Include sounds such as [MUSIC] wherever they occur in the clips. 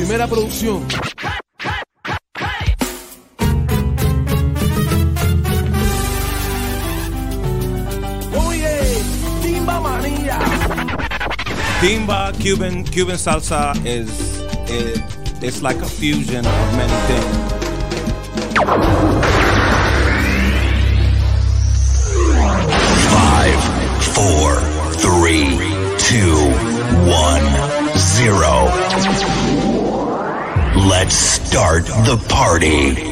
primera producción. Timba Cuban Cuban salsa is it, eh, it's like a fusion of many things. Five, four, three, two, one, zero. Let's start the party.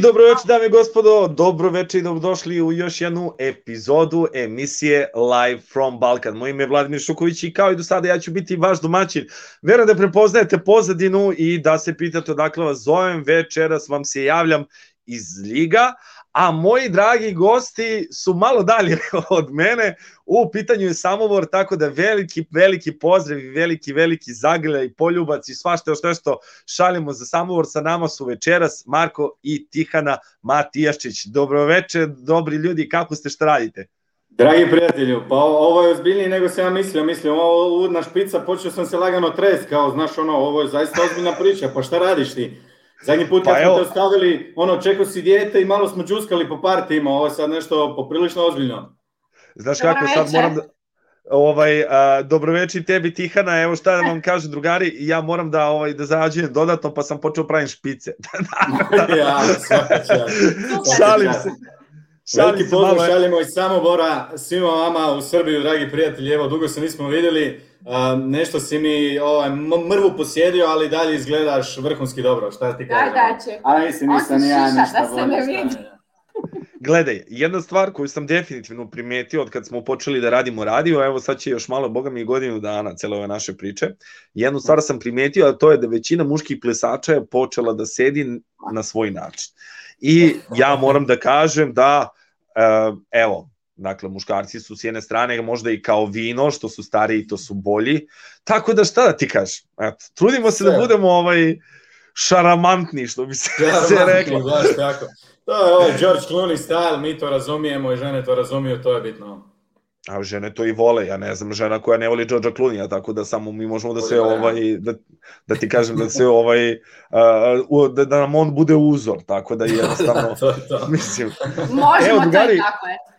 dobro dobroveče dame i gospodo, dobro dobroveče i dobrodošli u još jednu epizodu emisije Live from Balkan. Moje ime je Vladimir Šuković i kao i do sada ja ću biti vaš domaćin. Verujem da prepoznajete pozadinu i da se pitate odakle vas zovem, večeras vam se javljam iz Liga. Uh, a moji dragi gosti su malo dalje [LAUGHS] od mene, u pitanju je samovor, tako da veliki, veliki pozdrav i veliki, veliki zagrljaj, poljubac i svašta još nešto šalimo za samovor, sa nama su večeras Marko i Tihana Matijaščić. Dobroveče, dobri ljudi, kako ste, šta radite? Dragi prijatelju, pa ovo je ozbiljnije nego se ja mislio, mislio, ovo ludna špica, počeo sam se lagano trest, kao, znaš, ono, ovo je zaista ozbiljna priča, pa šta radiš ti? Zadnji put kad pa smo te ostavili, ono, čekao si dijete i malo smo džuskali po partijima, ovo je sad nešto poprilično ozbiljno. Znaš Dobar kako, sad moram da... Ovaj, a, dobroveče tebi Tihana, evo šta da vam kažem drugari, ja moram da ovaj da zarađujem dodatno, pa sam počeo pravim špice. [LAUGHS] ja, [LAUGHS] Šalim se. Šalim Veliki se, pozdrav, šaljemo iz Samobora svima vama u Srbiji, dragi prijatelji, evo dugo se nismo videli. Um, nešto si mi ovaj, mrvu posjedio, ali dalje izgledaš vrhunski dobro, šta ti kažeš? Da, da će. A mislim, nisam ja ništa da se ne da, da. Gledaj, jedna stvar koju sam definitivno primetio od kad smo počeli da radimo radio, evo sad će još malo, boga mi, godinu dana cele ove naše priče, jednu stvar sam primetio, a to je da većina muških plesača je počela da sedi na svoj način. I ja moram da kažem da, e, evo, Dakle, muškarci su s jedne strane možda i kao vino, što su stariji, to su bolji. Tako da šta da ti kažem? Eto, trudimo se da Sve. da budemo ovaj šaramantni, što bi se, šaramantni, se reklo. Baš tako. To je ovaj George Clooney style, mi to razumijemo i žene to razumiju, to je bitno. A žene to i vole, ja ne znam, žena koja ne voli George'a Clooney, tako da samo mi možemo da se da ovaj, da, da ti kažem da se ovaj, uh, da, da nam on bude uzor, tako da jednostavno, [LAUGHS] to je to. mislim. Možemo, evo, drugari, to je tako, eto.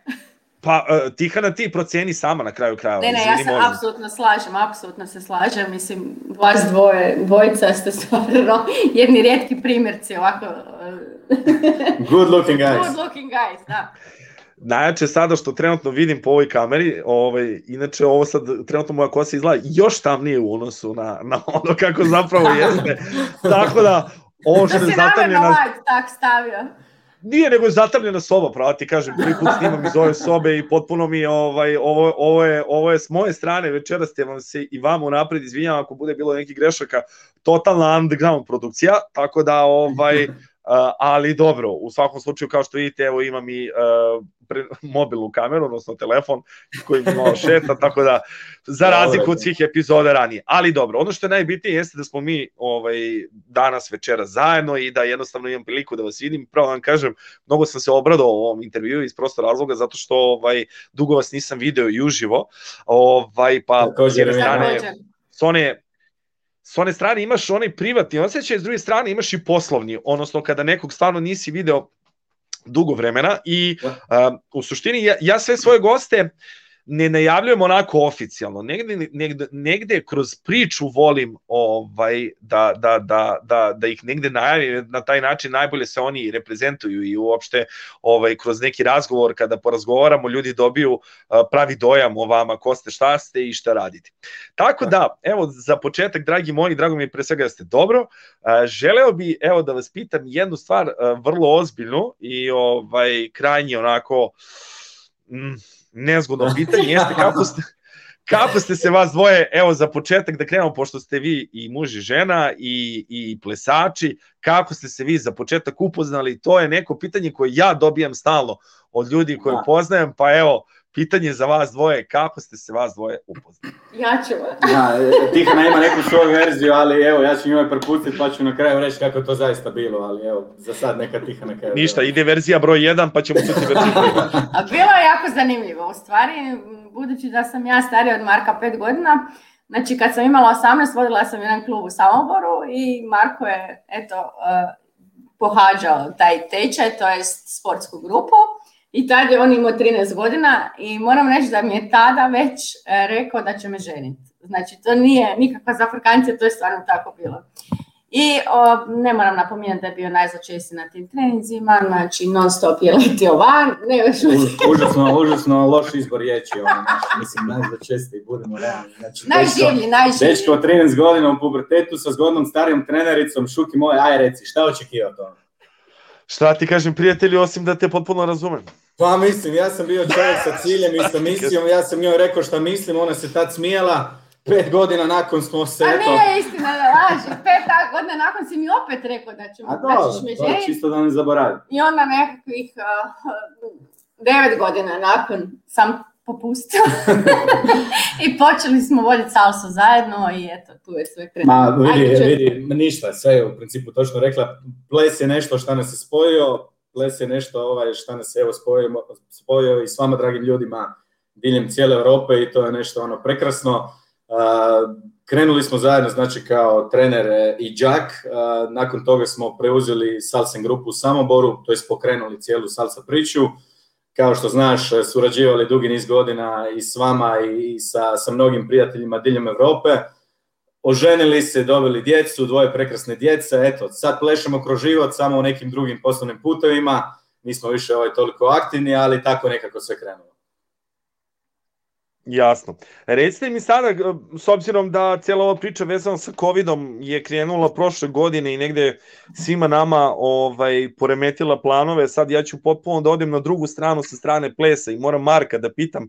Pa, uh, Tihana, ti proceni sama na kraju krajeva. Ne, ne, ja se možda. apsolutno slažem, apsolutno se slažem. Mislim, vas dvoje, dvojica ste stvarno [LAUGHS] jedni rijetki primjerci ovako... E. Good looking guys. Good looking guys, da. Najjače sada što trenutno vidim po ovoj kameri, ovaj, inače ovo sad, trenutno moja kosa izgleda još tamnije u odnosu na, na ono kako zapravo [LAUGHS] jeste. Tako da, [LAUGHS] ovo da što da je zatamljena... Da si namerno tak stavio. Nije nego je zatrljena soba, pravo ti kažem, prvi put snimam iz ove sobe i potpuno mi ovaj, ovo, ovo, je, ovo je s moje strane, večeras te vam se i vam unapred izvinjavam ako bude bilo nekih grešaka, totalna underground produkcija, tako da ovaj, ali dobro, u svakom slučaju kao što vidite, evo imam i uh, mobilnu kameru, odnosno telefon koji malo šeta, tako da za da, razliku od da. svih epizoda ranije. Ali dobro, ono što je najbitnije jeste da smo mi ovaj, danas večera zajedno i da jednostavno imam priliku da vas vidim. Pravo da vam kažem, mnogo sam se obradao ovom intervju iz prosto razloga zato što ovaj, dugo vas nisam video i uživo. Ovaj, pa, s jedne strane, s one s one strane imaš onaj privatni osjećaj, s druge strane imaš i poslovni, odnosno kada nekog stvarno nisi video dugo vremena i da. a, u suštini ja, ja sve svoje goste ne najavljujem onako oficijalno, negde, negde, negde kroz priču volim ovaj, da, da, da, da, da ih negde najavim, na taj način najbolje se oni reprezentuju i uopšte ovaj, kroz neki razgovor kada porazgovaramo ljudi dobiju pravi dojam o vama, ko ste, šta ste i šta radite. Tako da, da evo za početak, dragi moji, drago mi pre svega da ste dobro, želeo bi evo da vas pitam jednu stvar vrlo ozbiljnu i ovaj krajnje onako mm, nezgodno [LAUGHS] pitanje jeste kako ste, kako ste se vas dvoje, evo za početak da krenemo, pošto ste vi i muž i žena i, i plesači, kako ste se vi za početak upoznali, to je neko pitanje koje ja dobijam stalno od ljudi koje da. poznajem, pa evo, Pitanje za vas dvoje, kako ste se vas dvoje upoznali? Ja ću. ja, da, e, Tihana ima neku svoju verziju, ali evo, ja ću njoj ovaj prepustiti pa ću na kraju reći kako to zaista bilo, ali evo, za sad neka Tihana kraju. Ništa, ide verzija broj 1 pa ćemo čuti verziju broj 2. [LAUGHS] A bilo je jako zanimljivo, u stvari, budući da sam ja starija od Marka 5 godina, Znači, kad sam imala 18, vodila sam jedan klub u Samoboru i Marko je, eto, eh, pohađao taj tečaj, to je sportsku grupu I tad je on imao 13 godina i moram reći da mi je tada već e, rekao da će me ženiti. Znači, to nije nikakva zafrkancija, to je stvarno tako bilo. I o, ne moram napominjati da je bio najzačešći na tim treninzima, znači non stop je letio van. Ne, još Už, užasno, užasno loš izbor riječi, ono, znači, mislim, najzačešći, budemo realni. Znači, najživlji, najživlji. Dečko od 13 godina u pubertetu sa zgodnom starijom trenericom, šuki moje, aj reci, šta očekivati ono? šta ti kažem prijatelji, osim da te potpuno razumem. Pa mislim, ja sam bio čovjek sa ciljem i sa misijom, ja sam njoj rekao šta mislim, ona se tad smijala, pet godina nakon smo se... A pa eto... nije istina, da laži, pet godina nakon si mi opet rekao da, ćemo, A da, ćeš me ženiti. čisto da ne zaboravim. I onda nekakvih uh, devet godina nakon sam popustila [LAUGHS] i počeli smo voljeti salsu zajedno i eto, tu je sve krenuo. Ma vidi, vidi, ništa, sve je u principu točno rekla, ples je nešto što nas je spojio, ples je nešto ovaj, što nas je evo, spojio, spojio i s vama dragim ljudima diljem cijele Europe i to je nešto ono prekrasno. Uh, Krenuli smo zajedno, znači kao trener i džak, nakon toga smo preuzeli Salsen grupu u Samoboru, to je pokrenuli cijelu Salsa priču, kao što znaš, surađivali dugi niz godina i s vama i sa, sa mnogim prijateljima diljem Evrope. Oženili se, dobili djecu, dvoje prekrasne djece, eto, sad plešemo kroz život samo u nekim drugim poslovnim putovima, nismo više ovaj toliko aktivni, ali tako nekako sve krenulo. Jasno. Recite mi sada, s obzirom da cijela ova priča vezana sa covidom je krenula prošle godine i negde svima nama ovaj, poremetila planove, sad ja ću potpuno da odem na drugu stranu sa strane plesa i moram Marka da pitam,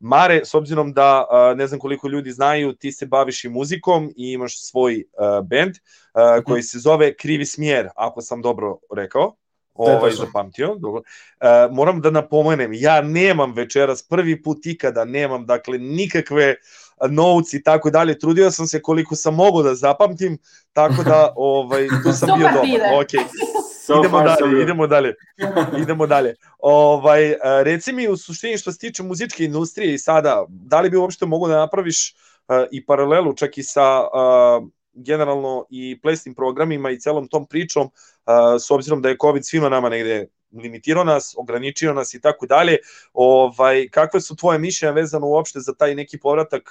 Mare, s obzirom da ne znam koliko ljudi znaju, ti se baviš i muzikom i imaš svoj uh, band uh, mhm. koji se zove Krivi smjer, ako sam dobro rekao ovaj, zapamtio. Dobro. E, moram da napomenem, ja nemam večeras, prvi put ikada nemam, dakle, nikakve notes i tako dalje. Trudio sam se koliko sam mogao da zapamtim, tako da [LAUGHS] ovaj, tu sam bio dobar. Okay. So idemo, dalje, idemo dalje, idemo dalje. Idemo dalje. Ovaj, e, reci mi u suštini što se tiče muzičke industrije i sada, da li bi uopšte mogo da napraviš uh, i paralelu čak i sa uh, generalno i plesnim programima i celom tom pričom, s obzirom da je COVID svima nama negde limitirao nas, ograničio nas i tako dalje. Ovaj, kakve su tvoje mišljenja vezano uopšte za taj neki povratak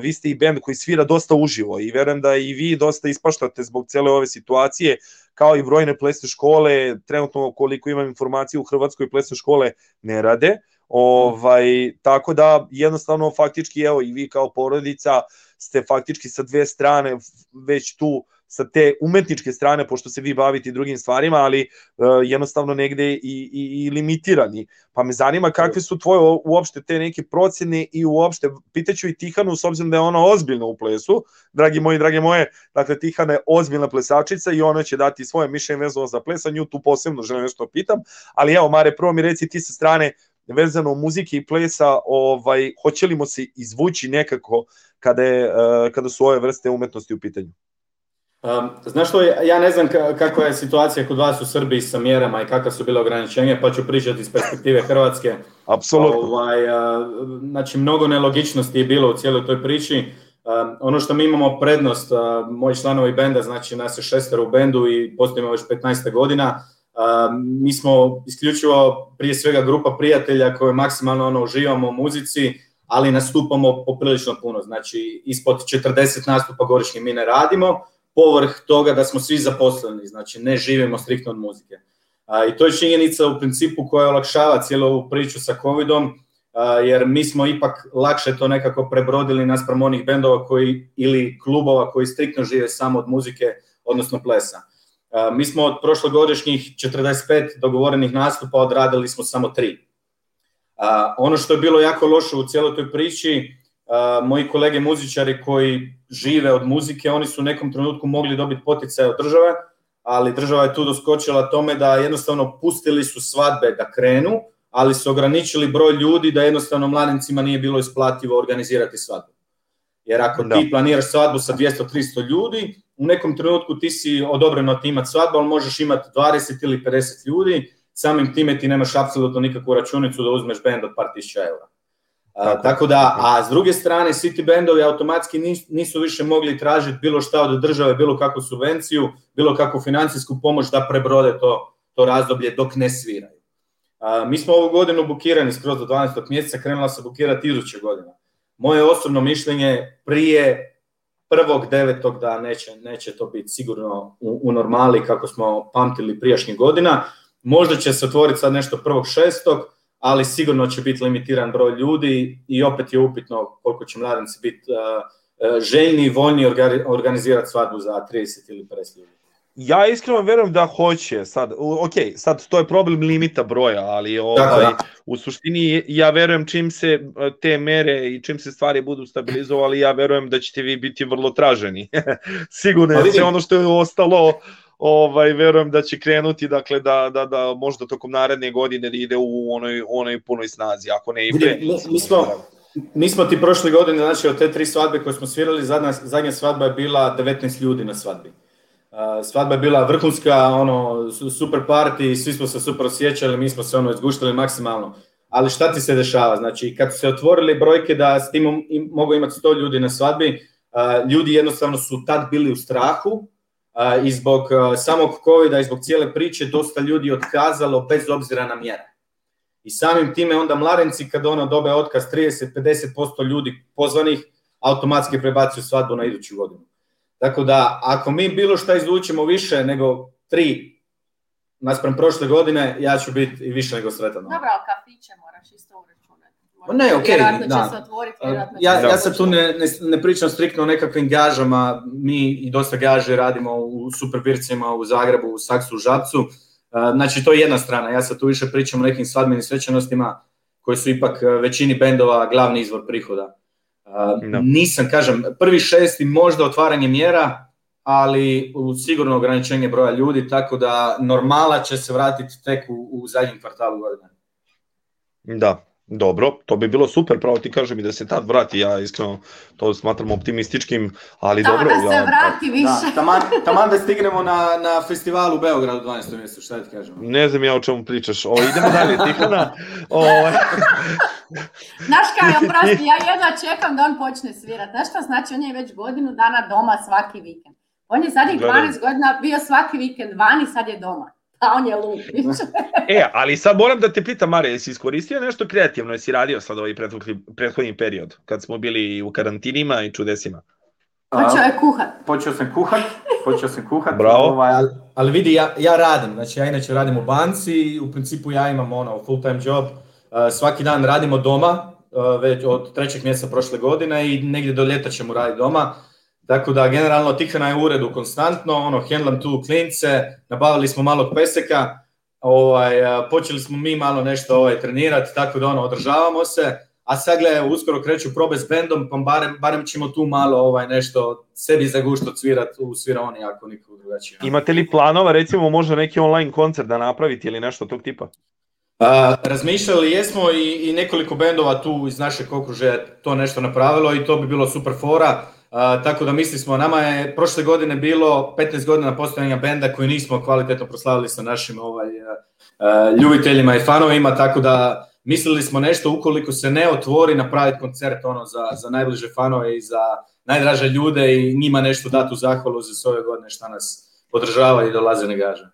vi ste i band koji svira dosta uživo i verujem da i vi dosta ispaštate zbog cele ove situacije, kao i brojne plesne škole, trenutno koliko imam informacije u Hrvatskoj plesne škole ne rade, Ovaj, tako da jednostavno faktički evo i vi kao porodica ste faktički sa dve strane već tu sa te umetničke strane pošto se vi bavite drugim stvarima, ali uh, jednostavno negde i, i, i limitirani. Pa me zanima kakve su tvoje uopšte te neke procene i uopšte pitaću i Tihanu s obzirom da je ona ozbiljna u plesu, dragi moji, drage moje, dakle Tihana je ozbiljna plesačica i ona će dati svoje mišljenje vezano za plesanju, tu posebno želim nešto da pitam, ali evo Mare, prvo mi reci ti sa strane vezano muzike i plesa, ovaj, hoće li se izvući nekako kada, je, e, kada su ove vrste umetnosti u pitanju? Um, znaš što, ja ne znam kakva je situacija kod vas u Srbiji sa mjerama i kakva su bile ograničenja, pa ću pričati iz perspektive Hrvatske. Apsolutno. Ovaj, e, znači, mnogo nelogičnosti je bilo u cijeloj toj priči. Um, ono što mi imamo prednost, uh, moji članovi benda, znači nas je šestero u bendu i postojimo već 15 godina, mi smo isključivo prije svega grupa prijatelja koje maksimalno ono, uživamo u muzici, ali nastupamo poprilično puno, znači ispod 40 nastupa godišnje mi ne radimo, povrh toga da smo svi zaposleni, znači ne živimo striktno od muzike. A, I to je činjenica u principu koja olakšava cijelu ovu priču sa covidom, a, jer mi smo ipak lakše to nekako prebrodili naspram onih bendova koji, ili klubova koji striktno žive samo od muzike, odnosno plesa. Mi smo od prošlogodišnjih 45 dogovorenih nastupa odradili smo samo 3. Ono što je bilo jako loše u cijeloj toj priči, moji kolege muzičari koji žive od muzike, oni su u nekom trenutku mogli dobiti poticaj od države, ali država je tu doskočila tome da jednostavno pustili su svadbe da krenu, ali su ograničili broj ljudi da jednostavno mladencima nije bilo isplativo organizirati svadbu. Jer ako da. ti planiraš svadbu sa 200-300 ljudi, u nekom trenutku ti si odobreno da ti imati svadba, ali možeš imati 20 ili 50 ljudi, samim time ti nemaš apsolutno nikakvu računicu da uzmeš bend od par tisuća eura. Tako. tako da, a s druge strane, svi ti bendovi automatski nisu više mogli tražiti bilo šta od države, bilo kakvu subvenciju, bilo kakvu financijsku pomoć da prebrode to, to razdoblje dok ne sviraju. mi smo ovu godinu bukirani skroz do 12. mjeseca, krenula se bukirati iduće godine. Moje osobno mišljenje prije prvog devetog da neće, neće to biti sigurno u, u normali kako smo pamtili prijašnjih godina. Možda će se otvoriti sad nešto prvog šestog, ali sigurno će biti limitiran broj ljudi i opet je upitno koliko će mladenci biti uh, eh, eh, željni i voljni organizirati svadbu za 30 ili 50 ljudi. Ja iskreno verujem da hoće. Sad, ok, sad to je problem limita broja, ali ovaj, dakle. u suštini ja verujem čim se e, te mere i čim se stvari budu stabilizovali, ja verujem da ćete vi biti vrlo traženi. [LAUGHS] Sigurno, jer pa sve ono što je ostalo, ovaj, verujem da će krenuti, dakle, da, da, da možda tokom naredne godine da ide u onoj, onoj punoj snazi, ako ne i pre. Mi smo, mi smo ti prošle godine, znači, od te tri svadbe koje smo svirali, zadnja, zadnja svadba je bila 19 ljudi na svadbi svadba je bila vrhunska, ono, super party, svi smo se super osjećali, mi smo se ono izguštili maksimalno. Ali šta ti se dešava? Znači, kad su se otvorili brojke da s tim mogu imati 100 ljudi na svadbi, ljudi jednostavno su tad bili u strahu i zbog samog covida i zbog cijele priče dosta ljudi otkazalo bez obzira na mjere. I samim time onda mladenci kad ono dobe otkaz 30-50% ljudi pozvanih automatski prebacuju svadbu na iduću godinu. Tako da, ako mi bilo šta izvučemo više nego tri naspram prošle godine, ja ću biti i više nego sretan. Dobro, ali kafiće moraš isto uračunati. Moraš ne, okej, okay, da. se otvoriti, ja, ja sad tu ne, ne, ne pričam striktno o nekakvim gažama, mi i dosta gaže radimo u Supervircima, u Zagrebu, u Saksu, u Žabcu, e, znači to je jedna strana, ja sad tu više pričam o nekim svadbenim svećanostima koje su ipak e, većini bendova glavni izvor prihoda. Da. Nisam, kažem, prvi šesti možda otvaranje mjera, ali sigurno ograničenje broja ljudi, tako da normala će se vratiti tek u, u zadnjem kvartalu godine. Da, dobro, to bi bilo super, pravo ti kažem i da se tad vrati, ja iskreno to smatram optimističkim, ali da, dobro. Da se ja, vrati ja, da, više. Da, taman, taman da stignemo na, na festival u Beogradu 12. mjesecu, šta da ti kažem? Ne znam ja o čemu pričaš, o, idemo dalje, Tihana. O, Znaš kaj, on prosti, ja jedva čekam da on počne svirati. Znaš šta znači, on je već godinu dana doma svaki vikend. On je zadnjih 12 godina bio svaki vikend vani, sad je doma. A pa on je lupić. [LAUGHS] e, ali sad moram da te pitam, Mare, jesi iskoristio nešto kreativno? Jesi radio sad ovaj prethodni, prethodni period, kad smo bili u karantinima i čudesima? Počeo je kuhat. Počeo sam kuhat, počeo sam kuhat. Bravo. Ovaj, ali, ali vidi, ja, ja radim, znači ja inače radim u banci, u principu ja imam ono, full time job, Eh, svaki dan radimo doma, eh, već od trećeg mjeseca prošle godine i negdje do ljeta ćemo raditi doma. Tako da generalno Tihana je u uredu konstantno, ono, hendlam tu klince, nabavili smo malog peseka, ovaj, eh, počeli smo mi malo nešto ovaj, trenirati, tako da ono, održavamo se, a sad gle, uskoro kreću probe s bendom, pa barem, barem ćemo tu malo ovaj, nešto sebi za gušto cvirat u svironi ako nikog drugačije. Imate li planova, recimo možda neki online koncert da napraviti ili nešto tog tipa? A, razmišljali jesmo i, i nekoliko bendova tu iz našeg okružja to nešto napravilo i to bi bilo super fora. A, tako da misli smo, nama je prošle godine bilo 15 godina postojanja benda koji nismo kvalitetno proslavili sa našim ovaj, a, ljubiteljima i fanovima, tako da mislili smo nešto ukoliko se ne otvori napraviti koncert ono za, za najbliže fanove i za najdraže ljude i njima nešto dati u zahvalu za sve ove godine šta nas podržava i dolaze negaža.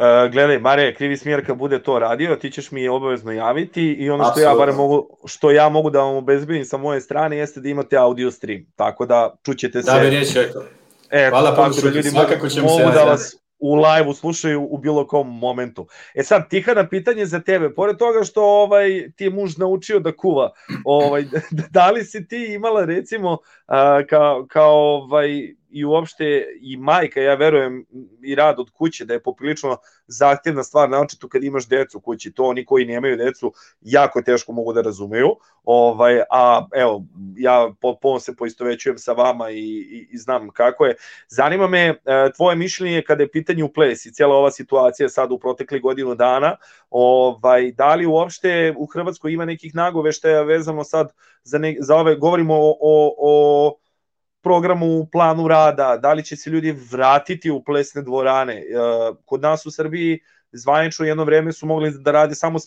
Uh, gledaj, Mare, krivi smjerka bude to radio, ti ćeš mi obavezno javiti i ono Absolutno. što ja, barem mogu, što ja mogu da vam obezbedim sa moje strane jeste da imate audio stream, tako da čućete se. Da bi riječ rekao. E, Hvala tako da ljudi mogu, ćemo mogu se da vas u live-u slušaju u bilo kom momentu. E sad, Tihana, pitanje za tebe. Pored toga što ovaj, ti je muž naučio da kuva, ovaj, [LAUGHS] da li si ti imala recimo kao, kao ovaj, i uopšte i majka, ja verujem, i rad od kuće, da je poprilično zahtevna stvar, naočito kad imaš decu u kući, to oni koji nemaju decu jako teško mogu da razumeju, ovaj, a evo, ja potpuno se poistovećujem sa vama i, i, i znam kako je. Zanima me e, tvoje mišljenje kada je pitanje u ples i cijela ova situacija sad u protekli godinu dana, ovaj, da li uopšte u Hrvatskoj ima nekih nagoveštaja vezano sad za, ne, za ove, govorimo o, o, o programu, planu rada, da li će se ljudi vratiti u plesne dvorane. E, kod nas u Srbiji zvanično jedno vreme su mogli da rade samo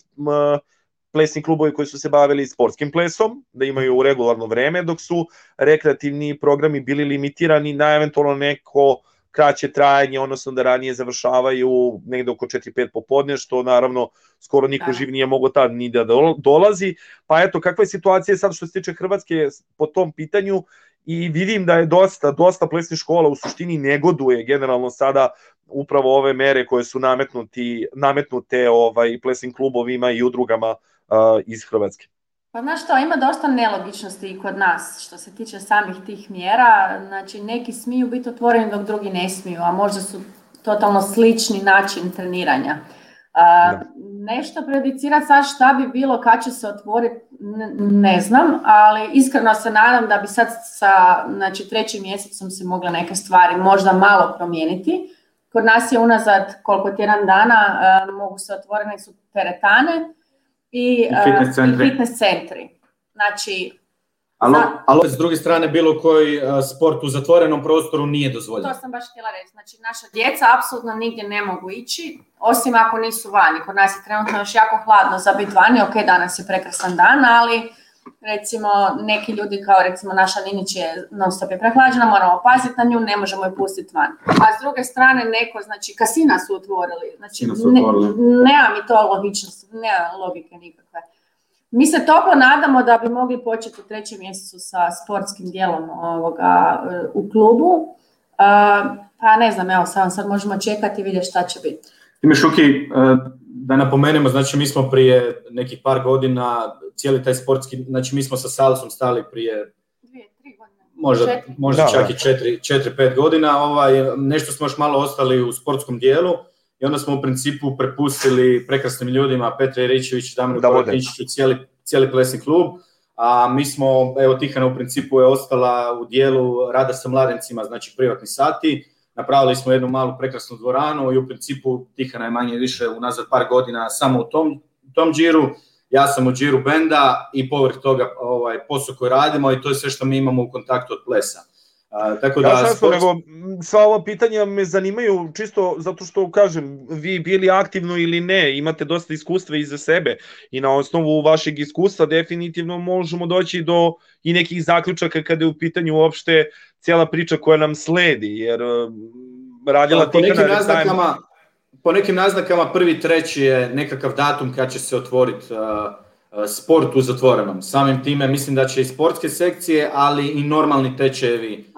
plesni klubovi koji su se bavili sportskim plesom, da imaju regularno vreme, dok su rekreativni programi bili limitirani na eventualno neko kraće trajanje, odnosno da ranije završavaju negde oko 4-5 popodne, što naravno skoro niko da. živ nije mogo tad ni da dolazi. Pa eto, kakva je situacija sad što se tiče Hrvatske po tom pitanju? Uh, i vidim da je dosta, dosta plesnih škola u suštini negoduje generalno sada upravo ove mere koje su nametnuti, nametnute ovaj, plesnim klubovima i udrugama uh, iz Hrvatske. Pa znaš što, ima dosta nelogičnosti i kod nas što se tiče samih tih mjera. Znači, neki smiju biti otvoreni dok drugi ne smiju, a možda su totalno slični način treniranja. Uh, Da. Nešto predicirati sad šta bi bilo, kad će se otvoriti, ne znam, ali iskreno se nadam da bi sad sa znači, trećim mjesecom se mogle neke stvari možda malo promijeniti. Kod nas je unazad koliko tjedan dana mogu se otvorene su teretane i, I fitness centri. I fitness centri. Znači, Alo, alo. s druge strane, bilo koji e, sport u zatvorenom prostoru nije dozvoljen. To sam baš htjela reći. Znači, naša djeca apsolutno nigdje ne mogu ići, osim ako nisu vani. Kod nas je trenutno još jako hladno za biti vani. Ok, danas je prekrasan dan, ali recimo neki ljudi kao recimo naša Ninić je non stop je prehlađena, moramo paziti na nju, ne možemo je pustiti van. A s druge strane neko, znači kasina su otvorili, znači su otvorili. Ne, nema mi to logičnosti, nema logike nikakve. Mi se toplo nadamo da bi mogli početi u trećem mjesecu sa sportskim dijelom ovoga, e, u klubu. E, pa ne znam, evo sad, sad možemo čekati i vidjeti šta će biti. Time Šuki, e, da napomenemo, znači mi smo prije nekih par godina cijeli taj sportski, znači mi smo sa Salsom stali prije Dvije, tri godine. možda, možda da. čak i četiri, četiri, pet godina, ovaj, nešto smo još malo ostali u sportskom dijelu, i onda smo u principu prepustili prekrasnim ljudima Petra Iričević i Damiru da Kovačiću cijeli, cijeli plesni klub, a mi smo, evo Tihana u principu je ostala u dijelu rada sa mladencima, znači privatni sati, napravili smo jednu malu prekrasnu dvoranu i u principu Tihana je manje više unazad par godina samo u tom, tom džiru, ja sam u džiru benda i povrh toga ovaj, posao koji radimo i to je sve što mi imamo u kontaktu od plesa. A, tako da, ja da sam sport... nego, sva ova pitanja me zanimaju čisto zato što, kažem, vi bili aktivno ili ne, imate dosta iskustva iza sebe i na osnovu vašeg iskustva definitivno možemo doći do i nekih zaključaka kada je u pitanju uopšte cijela priča koja nam sledi, jer um, radila pa, po Tikana... Nekim naznakama, po nekim naznakama prvi treći je nekakav datum kad će se otvoriti uh, E, sport u zatvorenom. Samim time mislim da će i sportske sekcije, ali i normalni tečevi e,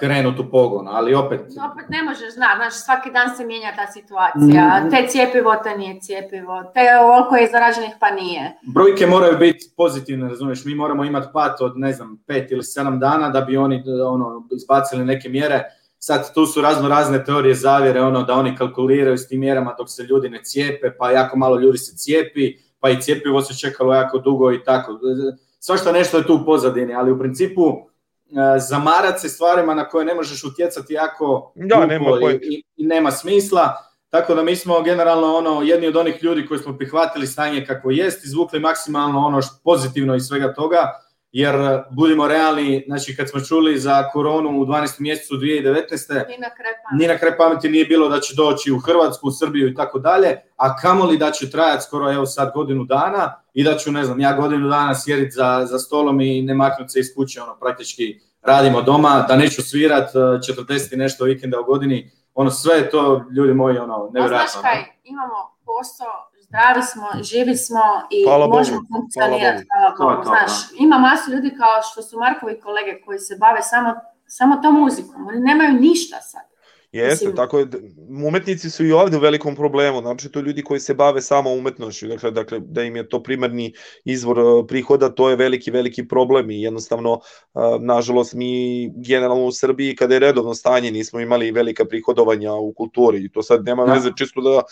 krenuti u pogon, ali opet... No, opet ne možeš, zna, da, znaš, svaki dan se mijenja ta situacija, mm. te cijepivo, te nije cijepivo, te ovoliko je zaraženih pa nije. Brojke moraju biti pozitivne, razumiješ, mi moramo imati pat od, ne znam, pet ili sedam dana da bi oni ono, izbacili neke mjere, sad tu su razno razne teorije zavjere, ono da oni kalkuliraju s tim mjerama dok se ljudi ne cijepe, pa jako malo ljudi se cijepi, pa i cijepivo se čekalo jako dugo i tako. Svašta nešto je tu u pozadini, ali u principu e, zamarat se stvarima na koje ne možeš utjecati jako da, nema i, i, nema smisla. Tako da mi smo generalno ono jedni od onih ljudi koji smo prihvatili stanje kako jest, izvukli maksimalno ono pozitivno iz svega toga jer e, budimo realni, znači kad smo čuli za koronu u 12. mjesecu 2019. Ni na kraj pameti, ni na kraj pameti nije bilo da će doći u Hrvatsku, u Srbiju i tako dalje, a kamoli da će trajati skoro evo sad godinu dana i da ću, ne znam, ja godinu dana sjediti za, za stolom i ne maknuti se iz kuće, ono, praktički radimo doma, da neću svirat 40 e, i nešto vikenda u godini, ono sve to, ljudi moji, ono, nevjerojatno. A znaš kaj, imamo posao Pravi smo, živi smo i hvala možemo funkcionirati. Znaš, da. ima masu ljudi kao što su Markovi kolege koji se bave samo, samo tom muzikom. Oni nemaju ništa sad. Jeste, Mislim... tako je, umetnici su i ovde u velikom problemu, znači to ljudi koji se bave samo umetnošću, dakle, dakle da im je to primarni izvor e, prihoda, to je veliki, veliki problem i jednostavno, e, nažalost, mi generalno u Srbiji kada je redovno stanje nismo imali velika prihodovanja u kulturi i to sad nema da. veze čisto da, da,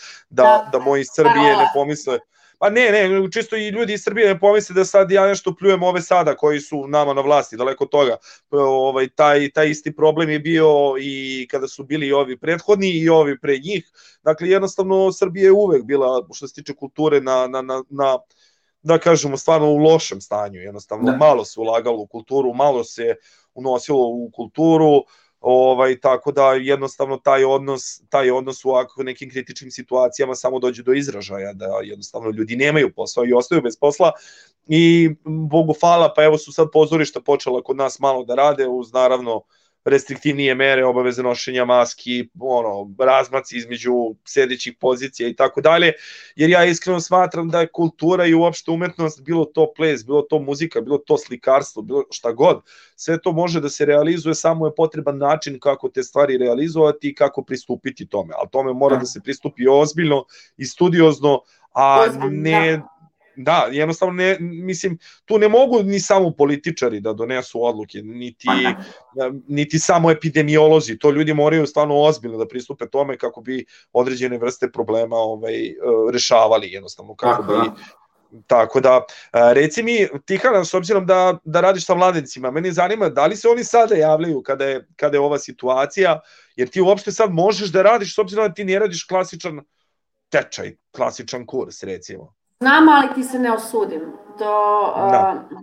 da, da moji Srbije pa, ne da. pomisle Pa ne, ne, čisto i ljudi iz Srbije ne pomisle da sad ja nešto pljujem ove sada koji su nama na vlasti, daleko toga. Ovaj, taj, taj isti problem je bio i kada su bili i ovi prethodni i ovi pre njih. Dakle, jednostavno Srbija je uvek bila, što se tiče kulture, na, na, na, na da kažemo, stvarno u lošem stanju. Jednostavno, da. malo se ulagalo u kulturu, malo se unosilo u kulturu, Ovaj, tako da jednostavno taj odnos, taj odnos u nekim kritičnim situacijama samo dođe do izražaja, da jednostavno ljudi nemaju posla i ostaju bez posla i Bogu hvala, pa evo su sad pozorišta počela kod nas malo da rade uz naravno restriktivnije mere, obaveze nošenja maski, ono, razmaci između sedećih pozicija i tako dalje, jer ja iskreno smatram da je kultura i uopšte umetnost, bilo to ples, bilo to muzika, bilo to slikarstvo, bilo šta god, sve to može da se realizuje, samo je potreban način kako te stvari realizovati i kako pristupiti tome, ali tome mora da. da se pristupi ozbiljno i studiozno, a ne da da, jednostavno ne, mislim, tu ne mogu ni samo političari da donesu odluke, niti, pa da. Da, niti samo epidemiolozi, to ljudi moraju stvarno ozbiljno da pristupe tome kako bi određene vrste problema ovaj, e, rešavali jednostavno, kako Aha. bi da. Tako da, e, reci mi, Tihana, s obzirom da, da radiš sa mladencima, meni zanima da li se oni sada javljaju kada je, kada je ova situacija, jer ti uopšte sad možeš da radiš s obzirom da ti ne radiš klasičan tečaj, klasičan kurs, recimo. Znam, ali ti se ne osudim. Do, da. Uh,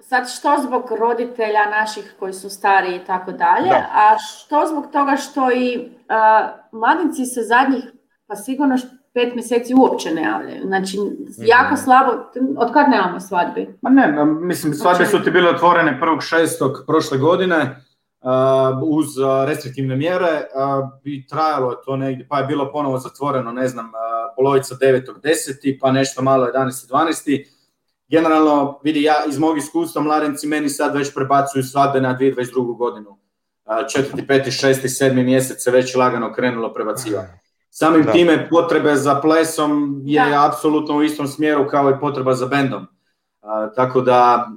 sad što zbog roditelja naših koji su stari i tako dalje, da. a što zbog toga što i uh, mladinci se zadnjih pa sigurno pet meseci uopće ne javljaju. Znači, mhm. jako slabo, od kad nemamo svadbe? Ma ne, mislim, svadbe su ti bile otvorene prvog šestog prošle godine, Uh, uz uh, restriktivne mjere uh, i trajalo je to negdje, pa je bilo ponovo zatvoreno, ne znam, polovica 9.10. pa nešto malo 11.12. Generalno, vidi ja iz mog iskustva, mladenci meni sad već prebacuju svadbe na 2022. godinu. 4., 5., 6., 7. mjesec se već lagano krenulo prebacivanje. Samim da. time potrebe za plesom je da. apsolutno u istom smjeru kao i potreba za bendom. Tako da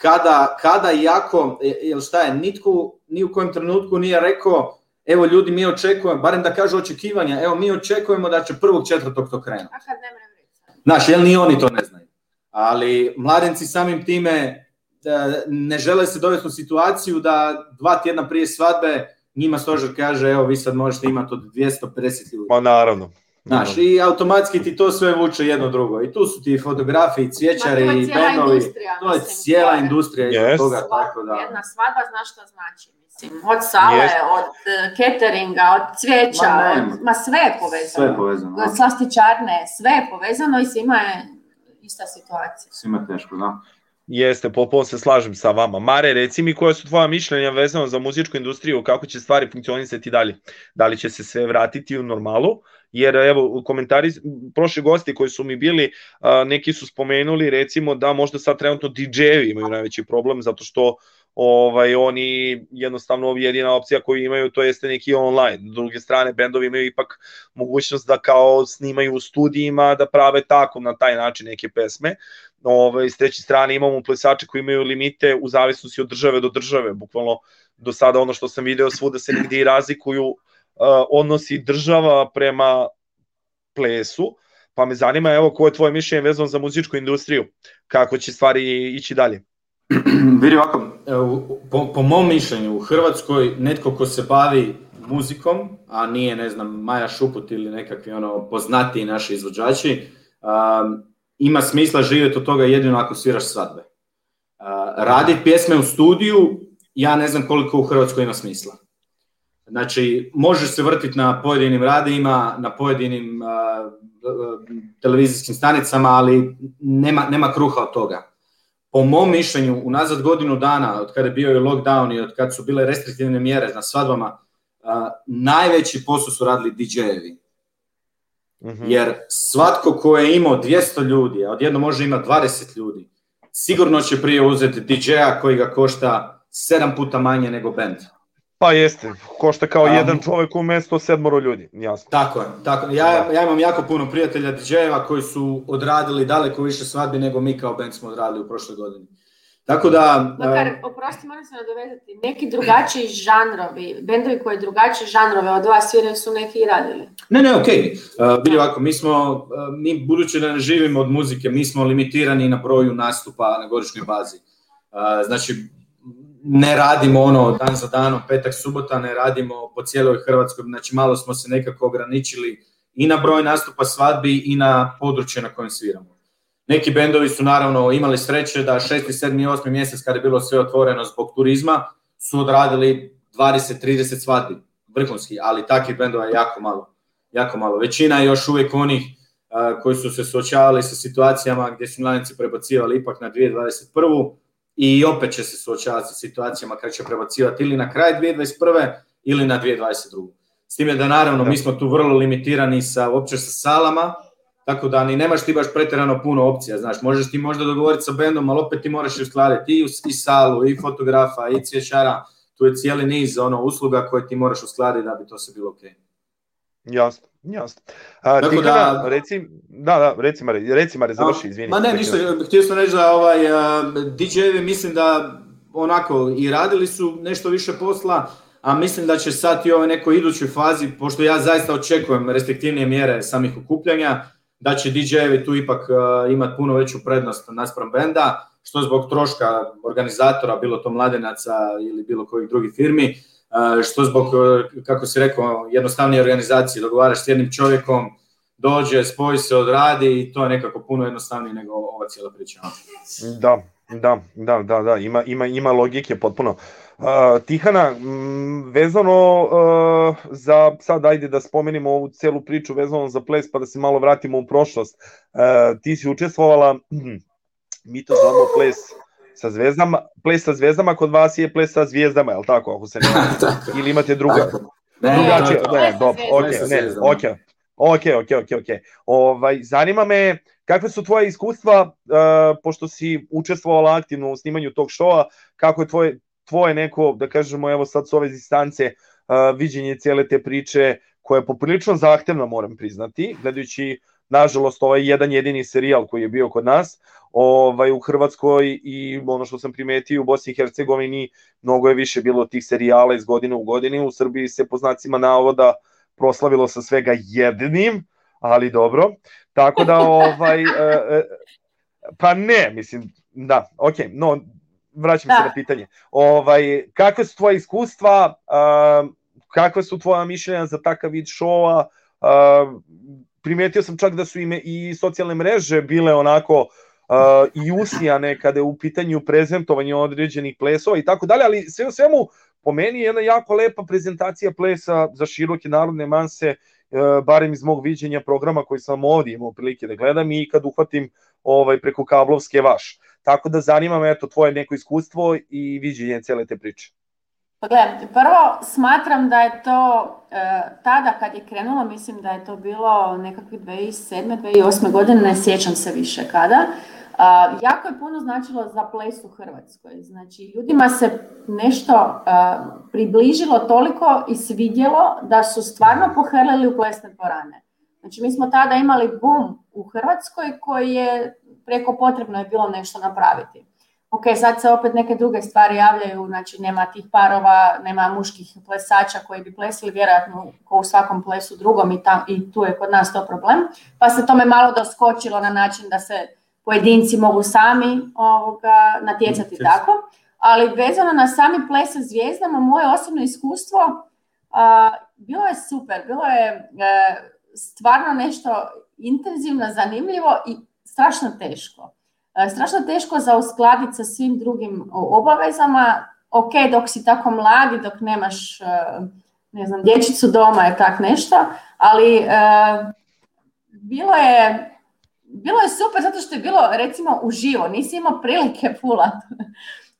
kada, kada jako, e, jel šta je, nitko ni u kojem trenutku nije rekao evo ljudi mi očekujemo, barem da kažu očekivanja, evo mi očekujemo da će prvog četvrtog to krenuti. A kad ne mrem Znaš, jel ni oni to ne znaju. Ali mladenci samim time e, ne žele se dovesti u situaciju da dva tjedna prije svadbe njima stožer kaže evo vi sad možete imati od 250 ljudi. Pa naravno. Znaš, i automatski ti to sve vuče jedno drugo. I tu su ti fotografije, i cvjećari, i benovi. To je cijela industrija iz yes. toga. Tako da. Jedna svadba zna što znači. Mislim. Od sale, yes. od e, cateringa, od cvijeća, ma, od, ma sve je povezano. Sve je povezano. Od da. slastičarne, sve je povezano i svima je ista situacija. Svima teško, da. Jeste, popolno se slažem sa vama. Mare, reci mi koja su tvoja mišljenja vezano za muzičku industriju, kako će stvari funkcionisati dalje? Da li će se sve vratiti u normalu? Uh, jer evo komentari prošli gosti koji su mi bili neki su spomenuli recimo da možda sad trenutno DJ-evi imaju najveći problem zato što ovaj oni jednostavno jedina opcija koju imaju to jeste neki online. S druge strane bendovi imaju ipak mogućnost da kao snimaju u studijima, da prave tako na taj način neke pesme. Ovaj s treće strane imamo plesače koji imaju limite u zavisnosti od države do države, bukvalno do sada ono što sam video svuda se negdje i razlikuju Uh, odnosi država prema plesu, pa me zanima evo koje je tvoje mišljenje vezano za muzičku industriju, kako će stvari ići dalje. [CLEARS THROAT] Vidi ovako, po, po mom mišljenju u Hrvatskoj netko ko se bavi muzikom, a nije ne znam Maja Šuput ili nekakvi ono poznatiji naši izvođači, um, ima smisla živjeti od toga jedino ako sviraš svadbe. Uh, raditi pjesme u studiju, ja ne znam koliko u Hrvatskoj ima smisla. Znači, može se vrtiti na pojedinim radijima, na pojedinim uh, televizijskim stanicama, ali nema, nema kruha od toga. Po mom mišljenju, unazad godinu dana, od kada je bio i lockdown i od kada su bile restriktivne mjere na svadbama, uh, najveći posao su radili DJ-evi. Mm Jer svatko ko je imao 200 ljudi, a odjedno može imati 20 ljudi, sigurno će prije uzeti DJ-a koji ga košta 7 puta manje nego band. Pa jeste, košta kao um, jedan čovek u mesto sedmoro ljudi, jasno. Tako je, tako ja, da. ja imam jako puno prijatelja DJ-eva koji su odradili daleko više svadbi nego mi kao band smo odradili u prošloj godini. Tako da... Makar, uh, oprosti, moram se nadovezati, neki drugačiji žanrovi, bendovi koji drugačiji žanrove od vas sviraju su neki i radili. Ne, ne, okej. Okay. E, uh, bili ovako, mi smo, uh, mi budući da ne živimo od muzike, mi smo limitirani na broju nastupa na godišnjoj bazi. Uh, znači, ne radimo ono dan za danom, petak, subota, ne radimo po cijeloj Hrvatskoj, znači malo smo se nekako ograničili i na broj nastupa svadbi i na područje na kojem sviramo. Neki bendovi su naravno imali sreće da 6. 7. 8. mjesec kada je bilo sve otvoreno zbog turizma su odradili 20-30 svadbi, vrhunski, ali takvih bendova je jako malo. Jako malo. Većina je još uvijek onih koji su se suočavali sa situacijama gdje su mladici prebacivali ipak na 2021 i opet će se suočavati sa situacijama kada će prebacivati ili na kraj 2021. ili na 2022. S time da naravno da. mi smo tu vrlo limitirani sa, uopće sa salama, tako da ni nemaš ti baš pretjerano puno opcija, znaš, možeš ti možda dogovoriti sa bendom, ali opet ti moraš i uskladiti i, i salu, i fotografa, i cvješara, tu je cijeli niz ono usluga koje ti moraš uskladiti da bi to se bilo okej. Okay. Jasno. Jasno. A, Tako da, reci, da, da, reci Mare, reci Mare, završi, a, izvini. Ma ne, ništa, htio sam reći da ovaj, um, DJ-evi mislim da onako i radili su nešto više posla, a mislim da će sad i ovoj nekoj idućoj fazi, pošto ja zaista očekujem restriktivnije mjere samih okupljanja, da će DJ-evi tu ipak uh, imati puno veću prednost naspram benda, što zbog troška organizatora, bilo to mladenaca ili bilo kojih drugih firmi, uh, što zbog, e, kako si rekao, jednostavnije organizacije, dogovaraš s jednim čovjekom, dođe, spoji se, odradi i to je nekako puno jednostavnije nego ova cijela priča. Da, da, da, da, da, ima, ima, ima logike potpuno. Uh, Tihana, vezano uh, za, sad ajde da spomenimo ovu celu priču vezano za ples pa da se malo vratimo u prošlost. Uh, ti si učestvovala, [CLEARS THROAT] mi to zovemo ples, sa zvezdama, ples sa zvezdama kod vas je ples sa zvijezdama, je li tako? Ako se ne... [LAUGHS] Da. Ili imate druga? Ne, Drugačije, ne, ne, dobro, ok, ne, ok, ok, ok, ok, ok. Ovaj, zanima me, kakve su tvoje iskustva, uh, pošto si učestvovala aktivno u snimanju tog šoa, kako je tvoje, tvoje neko, da kažemo, evo sad s ove distance, uh, viđenje cele te priče, koja je poprilično zahtevna, moram priznati, gledajući uh, nažalost ovaj jedan jedini serijal koji je bio kod nas ovaj u Hrvatskoj i ono što sam primetio u Bosni i Hercegovini mnogo je više bilo tih serijala iz godine u godinu u Srbiji se po znacima navoda proslavilo sa svega jednim ali dobro tako da ovaj eh, pa ne mislim da okej okay, no vraćam da. se na pitanje ovaj kakve su tvoje iskustva eh, kakve su tvoja mišljenja za takav vid šova Uh, primetio sam čak da su ime i socijalne mreže bile onako uh, i usijane kada je u pitanju prezentovanje određenih plesova i tako dalje, ali sve u svemu po meni je jedna jako lepa prezentacija plesa za široke narodne manse uh, barem iz mog viđenja programa koji sam ovdje imao prilike da gledam i kad uhvatim ovaj, preko kablovske vaš. Tako da zanima me eto, tvoje neko iskustvo i viđenje cele te priče. Pa gledam, prvo smatram da je to e, tada kad je krenulo, mislim da je to bilo nekakvi 2007. 2008. godine, ne sjećam se više kada. A, jako je puno značilo za ples u Hrvatskoj. Znači, ljudima se nešto a, e, približilo toliko i svidjelo da su stvarno pohrlili u plesne dvorane. Znači, mi smo tada imali bum u Hrvatskoj koji je preko potrebno je bilo nešto napraviti ok, sad se opet neke druge stvari javljaju, znači nema tih parova, nema muških plesača koji bi plesili, vjerojatno ko u svakom plesu drugom i, tam, i tu je kod nas to problem, pa se tome malo doskočilo na način da se pojedinci mogu sami ovoga, natjecati Čest. tako, ali vezano na sami ples sa zvijezdama, moje osobno iskustvo a, bilo je super, bilo je a, e, stvarno nešto intenzivno, zanimljivo i strašno teško. E, strašno teško za uskladiti sa svim drugim obavezama. Ok, dok si tako mladi, dok nemaš e, ne znam, dječicu doma je tak nešto, ali e, bilo je bilo je super zato što je bilo recimo uživo, nisi imao prilike pulat. [LAUGHS]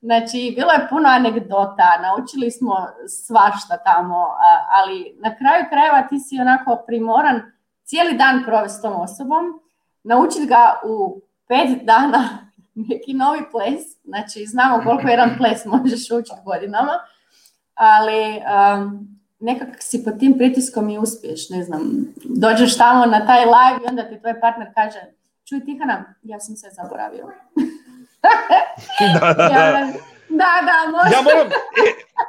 Znači, bilo je puno anegdota, naučili smo svašta tamo, ali na kraju krajeva ti si onako primoran cijeli dan provesti s tom osobom, naučiti ga u pet dana [LAUGHS] neki novi ples, znači znamo koliko jedan ples možeš učiti godinama, ali um, nekak si pod tim pritiskom i uspiješ, ne znam, dođeš tamo na taj live i onda ti tvoj partner kaže, čuj Tihana, ja sam se zaboravio. da, da, da. da. Da, da, Ja moram, e,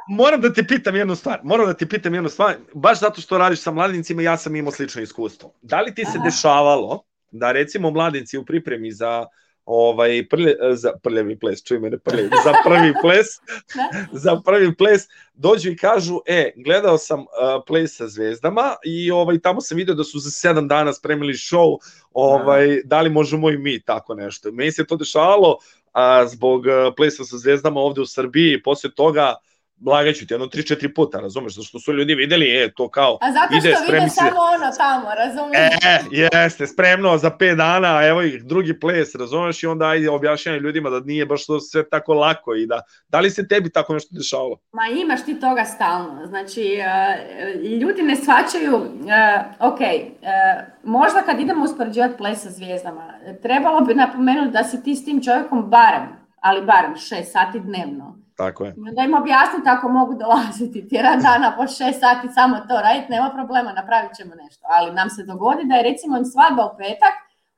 moram da te pitam jednu stvar, moram da te pitam jednu stvar, baš zato što radiš sa mladincima, ja sam imao slično iskustvo. Da li ti se Aha. dešavalo da recimo mladenci u pripremi za ovaj prlje, za prljavi ples, čuj mene prljavi, za prvi ples, da. [LAUGHS] za prvi ples dođu i kažu, e, gledao sam uh, ples sa zvezdama i ovaj tamo sam video da su za 7 dana spremili show, ovaj ja. Da. da li možemo i mi tako nešto. Meni se to dešavalo a, zbog uh, plesa sa zvezdama ovde u Srbiji, posle toga uh, lagaću ti, jedno 3-4 puta, razumeš, zato što su ljudi videli, je, to kao, A zato ide, što vide samo ono tamo, razumeš? E, jeste, spremno, za 5 dana, evo ih, drugi ples, razumeš, i onda ajde objašnjanje ljudima da nije baš to sve tako lako i da, da li se tebi tako nešto dešavalo? Ma imaš ti toga stalno, znači, e, e, ljudi ne svačaju, uh, e, ok, možda kad idemo uspoređivati ples sa zvijezdama, trebalo bi napomenuti da si ti s tim čovjekom barem, ali barem 6 sati dnevno, Tako je. Da im objasniti kako mogu dolaziti tjedan dana po šest sati samo to raditi, nema problema, napravit ćemo nešto. Ali nam se dogodi da je recimo im svadba u petak,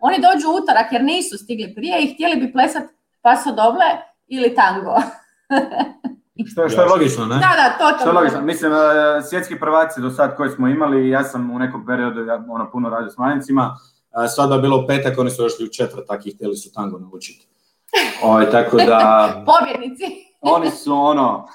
oni dođu utorak jer nisu stigli prije i htjeli bi plesat pasodoble ili tango. Što, [LAUGHS] što je logično, ne? Da, da, totalno. Što je logično. Mislim, e, svjetski prvaci do sad koji smo imali, ja sam u nekom periodu ja, ono, puno radio s manjicima, e, svadba je bilo u petak, oni su došli u četvrtak i htjeli su tango naučiti. [LAUGHS] Oj, ovaj, tako da... Pobjednici. Oni su ono...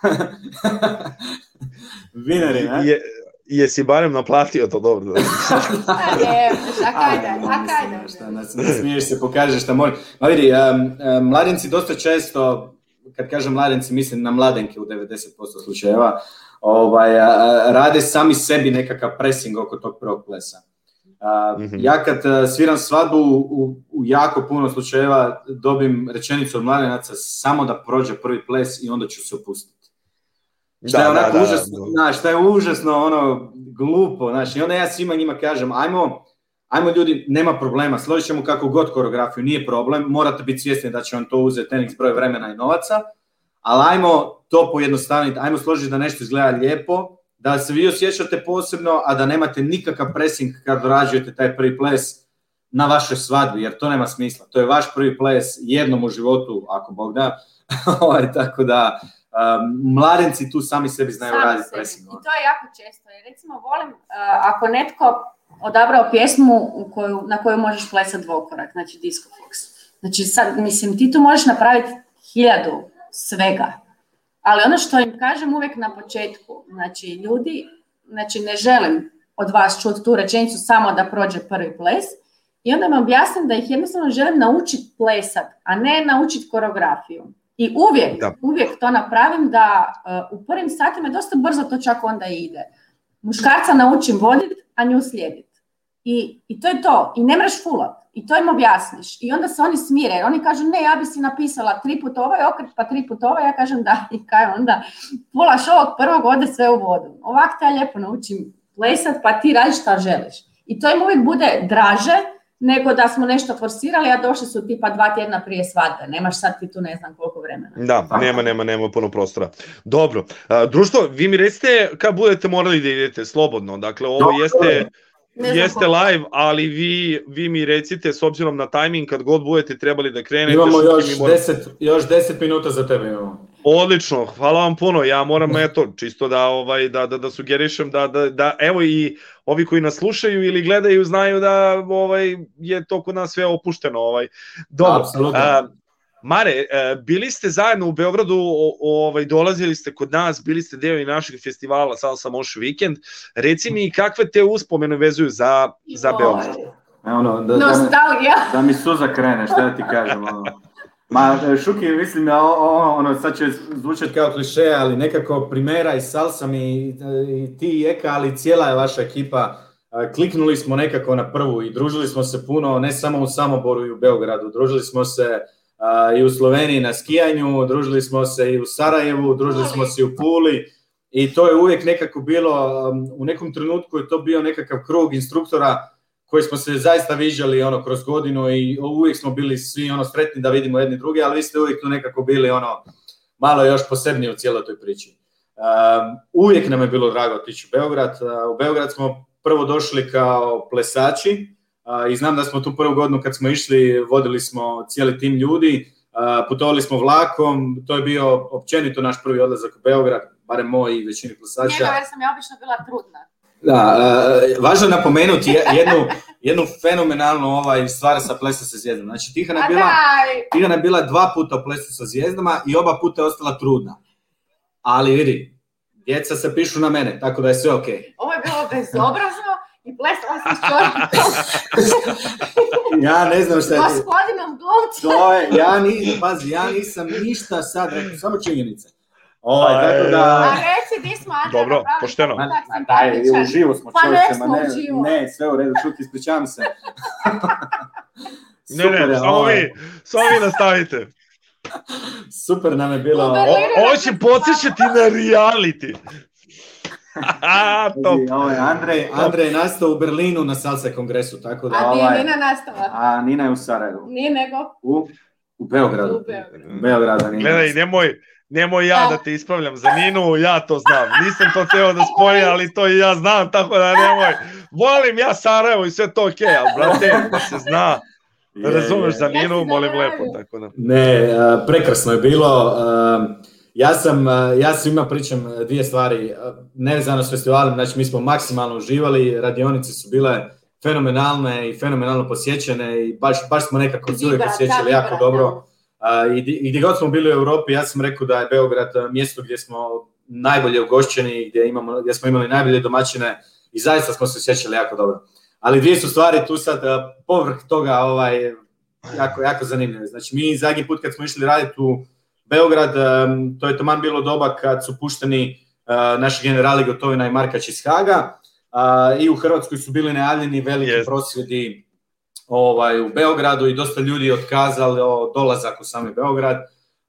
[LAUGHS] Vineri, ne? Je, jesi barem naplatio to dobro? Pa da. a kada, a kada? Šta, ne, da? ne smiješ se, pokažeš šta može. Ma vidi, um, mladenci dosta često, kad kažem mladenci, mislim na mladenke u 90% slučajeva, ovaj, rade sami sebi nekakav pressing oko tog prvog plesa. Mhm. Ja kad e, sviram svadbu u, u jako puno slučajeva dobim rečenicu od mladenaca samo da prođe prvi ples i onda ću se opustiti. Šta da, je onako da, da, užasno, da. Znaš, šta je užasno ono glupo, znaš, i onda ja svima njima kažem, ajmo, ajmo ljudi, nema problema, složit ćemo kako god koreografiju, nije problem, morate biti svjesni da će vam to uzeti tenik broj vremena i novaca, ali ajmo to pojednostaviti, ajmo složiti da nešto izgleda lijepo, da se vi osjećate posebno, a da nemate nikakav pressing kad dorađujete taj prvi ples na vašoj svadbi, jer to nema smisla. To je vaš prvi ples jednom u životu, ako Bog da, [LAUGHS] ovaj, tako da um, mladenci tu sami sebi znaju sami raditi pressing. I to je jako često. Jer recimo, volim uh, ako netko odabrao pjesmu u koju, na kojoj možeš plesati dvokorak, znači disco fox. Znači, sad, mislim, ti tu možeš napraviti hiljadu svega, Ali ono što im kažem uvek na početku, znači ljudi, znači ne želim od vas čuti tu rečenicu samo da prođe prvi ples i onda vam objasnim da ih jednostavno želim naučiti plesat, a ne naučiti koreografiju. I uvijek, da. uvijek to napravim da uh, u prvim satima dosta brzo to čak onda ide. Muškarca naučim voditi, a nju slijediti. I, I to je to. I ne mreš fulat. I to im objasniš. I onda se oni smire. Jer oni kažu, ne, ja bi si napisala tri put ovaj okret, pa tri put ovaj. Ja kažem, da, i kaj onda. Polaš ovog prvog, ode sve u vodu. Ovak te ja lijepo naučim plesat, pa ti radiš šta želiš. I to im uvijek bude draže nego da smo nešto forsirali, a došli su tipa dva tjedna prije svadbe. Nemaš sad ti tu ne znam koliko vremena. Da, pa. nema, nema, nema puno prostora. Dobro. Društvo, vi mi recite kad budete morali da idete slobodno. Dakle, ovo Dobro. jeste Jeste ko... live, ali vi, vi mi recite, s obzirom na tajming, kad god budete trebali da krenete... Imamo još 10 moram... još 10 minuta za tebe imamo. Odlično, hvala vam puno. Ja moram eto čisto da ovaj da da da sugerišem da da da evo i ovi koji nas slušaju ili gledaju znaju da ovaj je to kod nas sve opušteno ovaj. Dobro. Absolutno. Mare, e, bili ste zajedno u Beogradu, ovaj, dolazili ste kod nas, bili ste deo i našeg festivala Salsa Moš Weekend. Reci mi kakve te uspomene vezuju za, za Beograd? E, ono, da, Nostalgija. Da, mi, da mi suza krene, šta da ti kažem. Ono. Ma, e, Šuki, mislim da o, ono, sad će zvučati kao kliše, ali nekako primera i Salsa mi, i ti i Eka, ali cijela je vaša ekipa, kliknuli smo nekako na prvu i družili smo se puno, ne samo u Samoboru i u Beogradu, družili smo se uh, i u Sloveniji na skijanju, družili smo se i u Sarajevu, družili smo se i u Puli i to je uvijek nekako bilo, um, u nekom trenutku je to bio nekakav krug instruktora koji smo se zaista viđali ono kroz godinu i uvijek smo bili svi ono sretni da vidimo jedni druge, ali vi ste uvijek tu nekako bili ono malo još posebniji u cijeloj toj priči. Um, uvijek nam je bilo drago otići u Beograd. Uh, u Beograd smo prvo došli kao plesači, i znam da smo tu prvu godinu kad smo išli, vodili smo cijeli tim ljudi, putovali smo vlakom, to je bio općenito naš prvi odlazak u Beograd, barem moj i većini plesača. Njega jer sam ja obično bila trudna. Da, važno je napomenuti jednu, jednu fenomenalnu ovaj stvar sa plesa sa zvijezdama. Znači Tihana je bila, Tihana je bila dva puta u plesu sa zvijezdama i oba puta je ostala trudna. Ali vidi, djeca se pišu na mene, tako da je sve okej. Okay. Ovo je bilo bezobrazno i plesala sam s čorkom. ja ne znam šta je. Gospodinom glumcem. to je, ja, ni, pazi, ja nisam ništa sad rekao, samo činjenice. Ovaj, pa, tako e, da... A reci, di smo Andra Dobro, napravili, pa pošteno. Ma, ma daj, uživo smo pa čovječe, ma ne, uživo. ne, sve u redu, čuti, ispričavam se. ne, ne, samo ovaj. vi, samo vi nastavite. Super nam je bilo... Ovo će podsjećati na reality. [LAUGHS] Top. Ovaj, Andrej, Andrej je nastao u Berlinu na Salsa kongresu, tako da... A ovaj, je Nina nastala. A Nina je u Sarajevu. Nije nego. U, u Beogradu. U Beogradu. Beogradu Nina. Gledaj, nemoj, nemoj ja da. da te ispravljam za Ninu, ja to znam. Nisam to teo da spojim, ali to i ja znam, tako da nemoj. Volim ja Sarajevo i sve to okej, okay, ali brate, pa se zna. Razumeš za Ninu, molim lepo. Tako da. Ne, prekrasno je bilo. Uh, Ja sam, e, ja svima pričam e, dvije stvari, e, nevezano s festivalom, znači mi smo maksimalno uživali, radionice su bile fenomenalne i fenomenalno posjećene i baš, baš smo nekako cijeli da, posjećali jako da, dobro. I, I gdje god smo bili u Europi, ja sam rekao da je Beograd mjesto gdje smo najbolje ugošćeni, gdje, imamo, gdje smo imali najbolje domaćine i zaista smo se sjećali jako dobro. Ali dvije su stvari tu sad, povrh toga, ovaj, jako, jako zanimljive. Znači mi zadnji put kad smo išli raditi u Beograd, to je taman bilo doba kad su pušteni e, naši generali Gotovina i Markač iz Haga i u Hrvatskoj su bili najavljeni veliki yes. prosvjedi ovaj, u Beogradu i dosta ljudi otkazalo dolazak u sami Beograd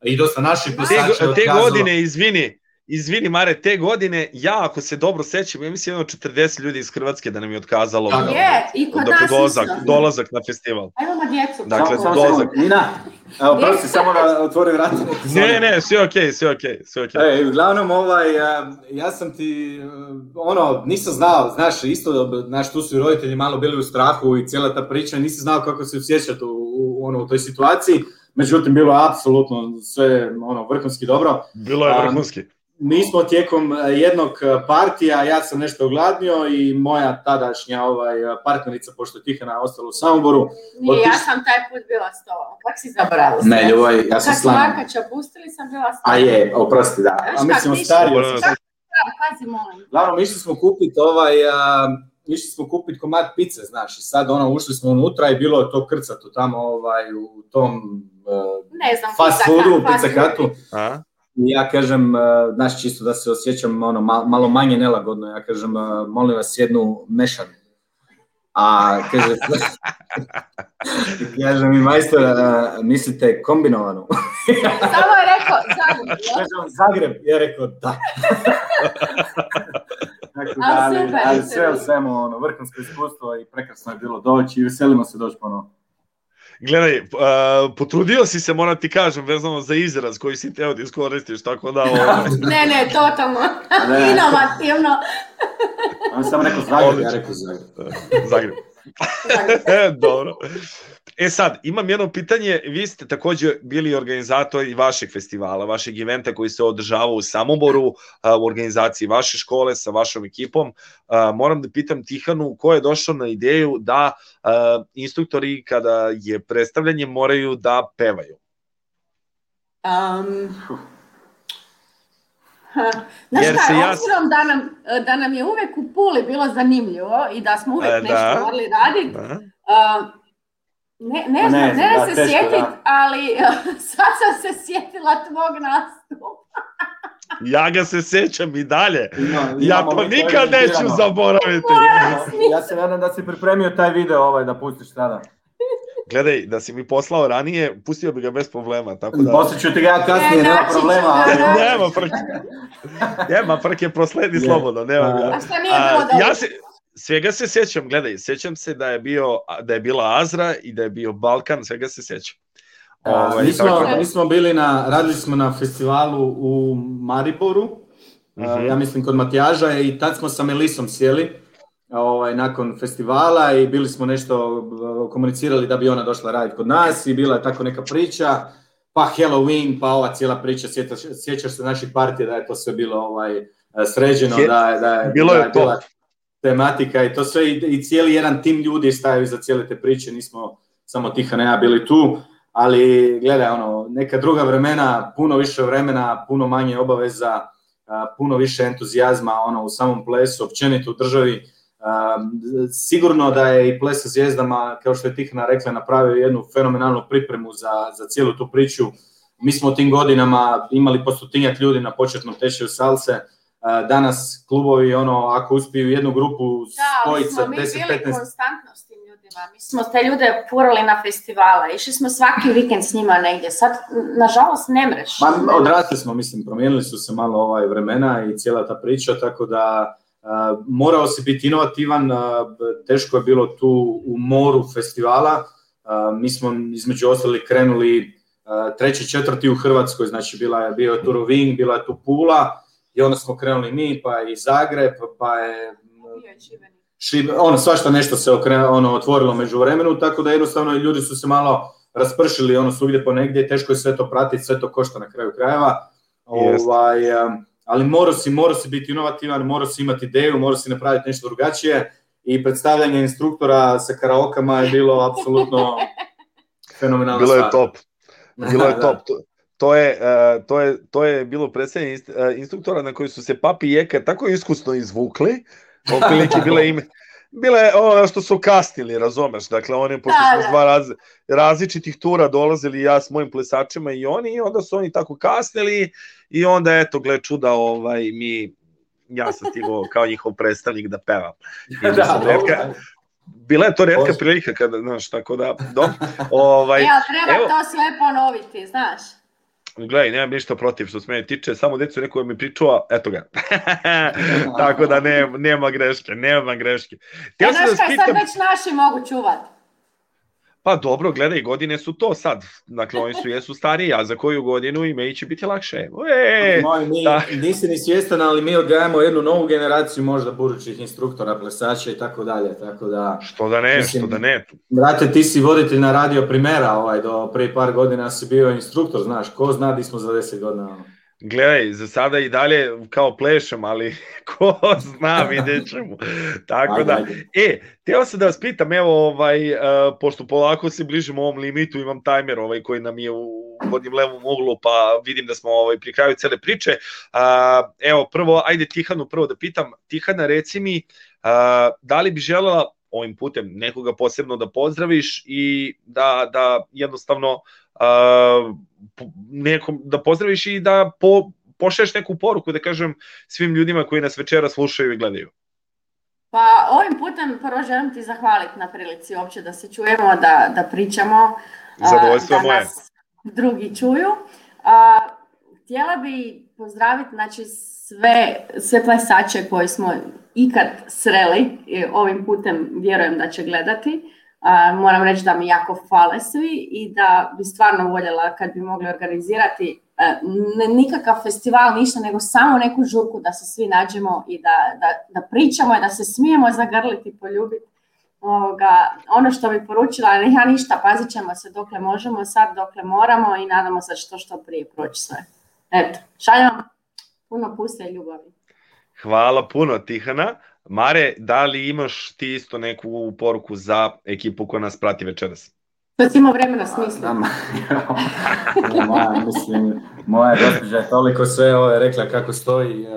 i dosta naših plesača Te, te godine, izvini, Izvini Mare, te godine, ja ako se dobro sećam, ja mislim jedno 40 ljudi iz Hrvatske da nam je otkazalo da, da. je, i kod nas dolazak, dolazak na festival. Ajmo na djecu. Dakle, samo, dolazak. Nina, evo, prosi, samo da otvori vrata. Ne, ne, sve okej, sve okej, sve okej. Okay. E, uglavnom, ovaj, e, ja sam ti, e, ono, nisam znao, znaš, isto, znaš, tu su i roditelji malo bili u strahu i cijela ta priča, nisam znao kako se osjećati u, u, ono, u toj situaciji, međutim, bilo je apsolutno sve, ono, vrhunski dobro. Bilo je vrhunski. Um, mi smo tijekom e, jednog e, partija, ja sam nešto ogladnio i moja tadašnja ovaj, e, partnerica, pošto je Tihana ostala u Samoboru. Nije, otiš... ja sam taj put bila s tobom. Kako si zabrala? Ne, ljubav, ja sam slan. Kako Markaća sam bila s tobom. A je, oprosti, da. Znaš, A mi smo stari. Pazi, molim. Glavno, išli smo kupiti ovaj... A, išli smo kupiti komad pice, znaš, i sad ono, ušli smo unutra i bilo je to krcato tamo ovaj, u tom uh, ne znam, fast foodu, pizza kratu ja kažem, e, znaš, čisto da se osjećam ono, malo manje nelagodno, ja kažem, e, molim vas jednu mešanu. A kaže, [LAUGHS] kaže mi majstor, e, mislite kombinovanu? [LAUGHS] Samo je rekao Zagreb, ja? Kažem, Zagreb, ja rekao da. [LAUGHS] Tako da, ali, ali sve u svemu, ono, vrhunsko iskustvo i prekrasno je bilo doći i veselimo se doći ponovno. Gledaj, uh, potrudio si se, moram ti kažem, vezano za izraz koji si teo da iskoristiš, tako da... Ovo... Ovaj. [LAUGHS] ne, ne, totalno. Ne. [LAUGHS] Inovativno. On sam rekao Zagreb, ja rekao Zagreb. Zagreb. [LAUGHS] E, dobro. E sad, imam jedno pitanje, vi ste takođe bili organizatori vašeg festivala, vašeg eventa koji se održava u Samoboru u organizaciji vaše škole sa vašom ekipom. Moram da pitam Tihanu ko je došao na ideju da instruktori kada je predstavljanje moraju da pevaju? Um, Znaš Jer šta, ja... obzirom da nam, da nam je uvek u Puli bilo zanimljivo i da smo uvek e, da. nešto morali raditi, da. Ne, ne pa znam, ne, da, se teško, da. ali [LAUGHS] sad sam se sjetila tvog nastupa. [LAUGHS] ja ga se sjećam i dalje. No, ja to nikad neću zaboraviti. Ja, se nadam da si pripremio taj video ovaj da pustiš sada. Gledaj, da si mi poslao ranije, pustio bi ga bez problema. Tako da... Poslije ću ti ga kasnije, e, nema problema. Ali... nema frke. Nema frke, prosledi slobodno. Nema, a, šta nije bilo da... Ja si svega se sećam, gledaj, sećam se da je, bio, da je bila Azra i da je bio Balkan, svega se sećam. Ovaj, mi, smo, tako... Da- mi smo bili na, radili smo na festivalu u Mariboru, uh mhm. -huh. ja mislim kod Matijaža i tad smo sa Melisom sjeli ovaj, nakon festivala i bili smo nešto komunicirali da bi ona došla raditi kod nas i bila je tako neka priča, pa Halloween, pa ova cijela priča, sjećaš, sjećaš se naših partija da je to sve bilo ovaj, sređeno, da je, da je, bilo da je, je bila, tematika i to sve i, i cijeli jedan tim ljudi staju iza cijele te priče, nismo samo tiha ja bili tu, ali gledaj, ono, neka druga vremena, puno više vremena, puno manje obaveza, puno više entuzijazma ono, u samom plesu, općenito u državi. Sigurno da je i ples sa zvijezdama, kao što je Tihana rekla, napravio jednu fenomenalnu pripremu za, za cijelu tu priču. Mi smo u tim godinama imali po ljudi na početnom tečaju salse, danas klubovi ono ako uspiju jednu grupu spojica 10 15 mi bili konstantno s tim ljudima. Mi smo te ljude furali na festivale, išli smo svaki vikend s njima negdje. Sad nažalost ne mreš. Ma odrasli smo, mislim, promijenili su se malo ovaj vremena i cijela ta priča, tako da uh, morao se biti inovativan, uh, teško je bilo tu u moru festivala. Uh, mi smo između ostali krenuli treći, četvrti u Hrvatskoj, znači bila je bio je Turovin, bila je tu Pula, I onda smo krenuli mi, pa i Zagreb, pa je... Šib, ono, svašta nešto se okre, ono, otvorilo među vremenu, tako da jednostavno ljudi su se malo raspršili ono svugdje negdje, teško je sve to pratiti, sve to košta na kraju krajeva. Yes. Ovaj, eh, ali morao si, mora si biti inovativan, morao si imati ideju, morao si napraviti nešto drugačije i predstavljanje instruktora sa karaokama je bilo apsolutno [LAUGHS] fenomenalno. Bilo je stvar. top. Bilo je [LAUGHS] da, top. Da to je, e, to je, to je bilo predstavljanje e, instruktora na koji su se Papi i Jeka tako iskusno izvukli, opilike bile ime, bile ono što su kastili, razumeš, dakle oni da, pošto da, smo dva raz, različitih tura dolazili ja s mojim plesačima i oni i onda su oni tako kasnili i onda eto gle čuda ovaj mi ja sam tivo kao njihov predstavnik da pevam. [LAUGHS] I da, da, redka, bila je to redka prilika kada, znaš, tako da, do, ovaj, ja, [LAUGHS] treba evo, to sve ponoviti, znaš. Gledaj, nemam ništa protiv što se mene tiče, samo decu neko mi pričuva, eto ga. [LAUGHS] Tako da [LAUGHS] ne, nema greške, nema greške. Ja, e, da znaš da šta, spitam... sad već naši mogu čuvati. Pa dobro, gledaj, godine su to sad. Dakle, oni su jesu stariji, a za koju godinu i će biti lakše. E, Moj, mi, da. Nisi ni svjestan, ali mi odgajamo jednu novu generaciju možda budućih instruktora, plesača i tako dalje. Tako da, što da ne, mislim, što da ne. Brate, ti si voditelj na radio primera, ovaj, do pre par godina si bio instruktor, znaš, ko zna di smo za 10 godina. Gledaj, za sada i dalje kao plešem, ali [LAUGHS] ko zna, [LAUGHS] vidjet ćemo. Tako da, e, teo sam da vas pitam, evo, ovaj, uh, pošto polako se bližimo ovom limitu, imam tajmer ovaj, koji nam je u gornjem levom uglu, pa vidim da smo ovaj, pri kraju cele priče. Uh, evo, prvo, ajde Tihanu prvo da pitam. Tihana, reci mi, uh, da li bi želela ovim putem nekoga posebno da pozdraviš i da, da jednostavno uh, a, nekom, da pozdraviš i da po, pošeš neku poruku, da kažem, svim ljudima koji nas večera slušaju i gledaju. Pa ovim putem prvo želim ti zahvaliti na prilici uopće da se čujemo, da, da pričamo, Zadovoljstvo da moje. nas drugi čuju. A, htjela bi pozdraviti znači, sve, sve plesače koji smo ikad sreli, e, ovim putem vjerujem da će gledati. Uh, moram reći da mi jako fale svi i da bi stvarno voljela kad bi mogli organizirati e, ne, nikakav festival, ništa, nego samo neku žurku da se svi nađemo i da, da, da pričamo i da se smijemo zagrliti, poljubiti. Ovoga, ono što bi poručila, ja ništa, pazit ćemo se dokle možemo, sad dokle moramo i nadamo se što da što prije proći sve. Eto, šaljem vam puno puste i ljubavi. Hvala puno Tihana. Mare, da li imaš ti isto neku poruku za ekipu koja nas prati večeras? Sad da si imao vremena smisla. ja, [LAUGHS] mislim, moja gospođa je toliko sve ove rekla kako stoji. E,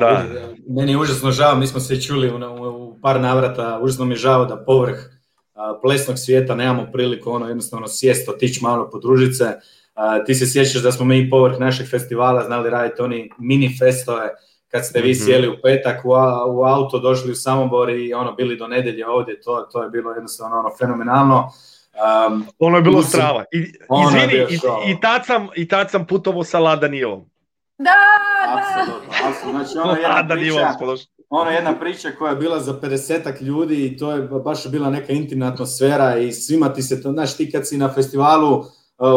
da. Meni je užasno žao, mi smo se čuli u, u par navrata, užasno mi je žao da povrh plesnog svijeta nemamo priliku ono jednostavno sjesto, otići malo podružiti se. Ti se sjećaš da smo mi povrh našeg festivala znali raditi oni mini festove, kad ste vi mhm. sjeli u petak u, u auto, došli u Samobor i ono bili do nedelje ovdje, to, to je bilo jednostavno ono fenomenalno. Um, ono je bilo usim, strava. I, izvini, i, i, tad sam, i tad sam putovo sa Ladanilom. Da, da. apsolutno, da! Apsolutno, znači ono je jedna priča, ono jedna priča koja je bila za 50 ak ljudi i to je baš bila neka intimna atmosfera i svima ti se to, znaš ti kad si na festivalu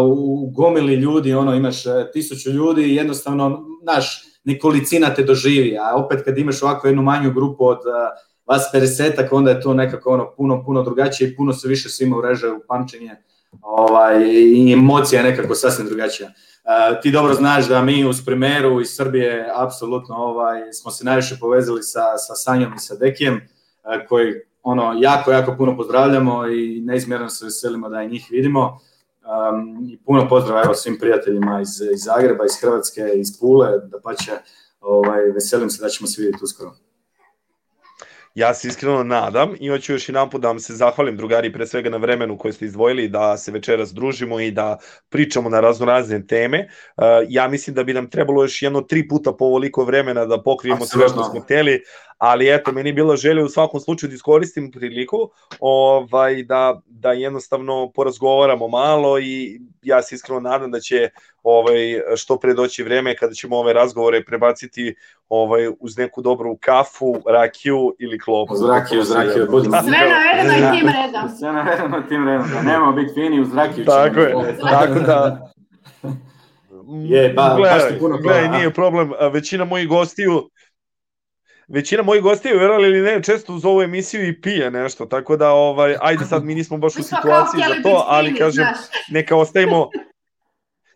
u gomili ljudi, ono imaš uh, tisuću ljudi i jednostavno, znaš, nekolicina te doživi, a opet kad imaš ovako jednu manju grupu od vas 50 onda je to nekako ono puno, puno drugačije i puno se više svima ureže u pamćenje ovaj, i emocija je nekako sasvim drugačija. Uh, ti dobro znaš da mi uz primeru iz Srbije apsolutno ovaj, smo se najviše povezali sa, sa Sanjom i sa Dekijem, uh, koji ono, jako, jako puno pozdravljamo i neizmjerno se veselimo da i njih vidimo. Um, I puno pozdrava evo, svim prijateljima iz, iz Zagreba, iz Hrvatske, iz Pule, da pa će, ovaj, veselim se da ćemo se vidjeti uskoro. Ja se iskreno nadam i hoću još i naput da vam se zahvalim drugari pre svega na vremenu koje ste izdvojili da se večeras družimo i da pričamo na raznorazne teme. E, ja mislim da bi nam trebalo još jedno tri puta po ovoliko vremena da pokrijemo sve što smo hteli, ali eto, meni je bila želja u svakom slučaju da iskoristim priliku ovaj, da, da jednostavno porazgovaramo malo i ja se iskreno nadam da će ovaj, što pre doći vreme kada ćemo ove razgovore prebaciti ovaj, uz neku dobru kafu, rakiju ili klopu. Uz rakiju, uz rakiju. Budi... Sve navedeno i tim redom. Sve navedeno i tim redom. Da nemamo biti fini uz rakiju. Tako je, tako da... Je, pa, gledaj, baš ti puno gledaj, nije problem. Većina mojih gostiju većina mojih gostiju, verovali ili ne, često uz ovu emisiju i pije nešto, tako da, ovaj, ajde sad, mi nismo baš u situaciji za to, ali kažem, neka ostavimo,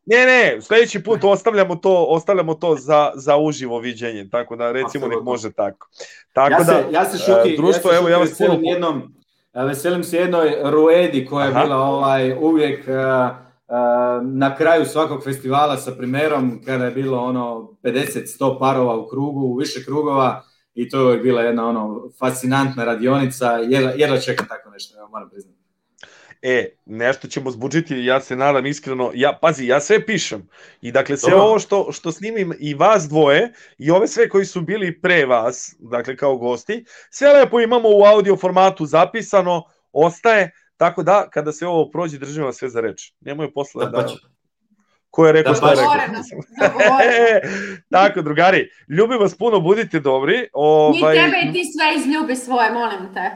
Ne, ne, sledeći put ostavljamo to, ostavljamo to za, za uživo viđenje, tako da recimo Absolutno. nek može tako. Tako ja da, se, ja se šuki, e, društvo, ja se evo, ja vas veselim puno... jednom, e, veselim se jednoj ruedi koja je Aha. bila ovaj, uvijek uh, na kraju svakog festivala sa primerom, kada je bilo ono 50-100 parova u krugu, u više krugova, i to je bila jedna ono fascinantna radionica, jedva jer čekam tako nešto, ja moram priznati. E, nešto ćemo zbučiti, ja se nadam iskreno, ja, pazi, ja sve pišem i dakle sve Dobro. ovo što, što snimim i vas dvoje i ove sve koji su bili pre vas, dakle kao gosti, sve lepo imamo u audio formatu zapisano, ostaje, tako da kada se ovo prođe držimo sve za reč, nemoj posle da, da, Ko je rekao da, šta rekao? Da, [LAUGHS] e, tako, drugari, ljubi vas puno, budite dobri. Ovaj... Mi tebe i ti sve izljubi svoje, molim te.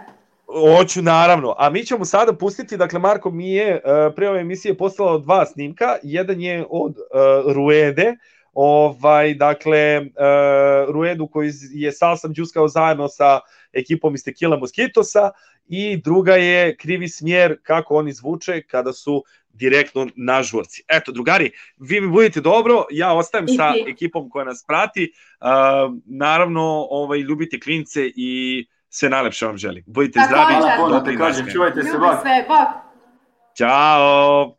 Hoću, naravno. A mi ćemo sada pustiti, dakle, Marko mi je uh, e, pre ove emisije poslao dva snimka. Jedan je od uh, Ruede, Ovaj, dakle, uh, Ruedu koji je Salsam džuskao zajedno sa ekipom iz Tequila Moskitosa i druga je krivi smjer kako oni zvuče kada su direktno na žurci. Eto, drugari, vi mi budete dobro, ja ostajem sa ekipom koja nas prati. Uh, naravno, ovaj, ljubite klince i sve najlepše vam želim. Budite Tako zdravi. Hvala, da kažem, čuvajte se, bak. Ćao.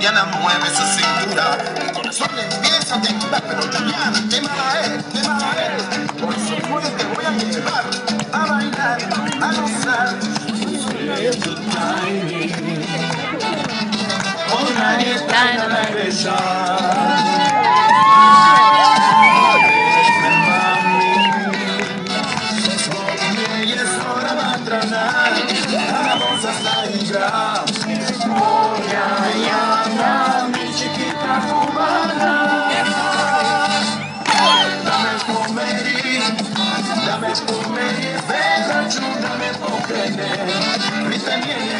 Juliana mueve su cintura. corazón empieza a temblar, pero te va él, te va él. Por te voy a llevar a bailar, a gozar. Nistanieje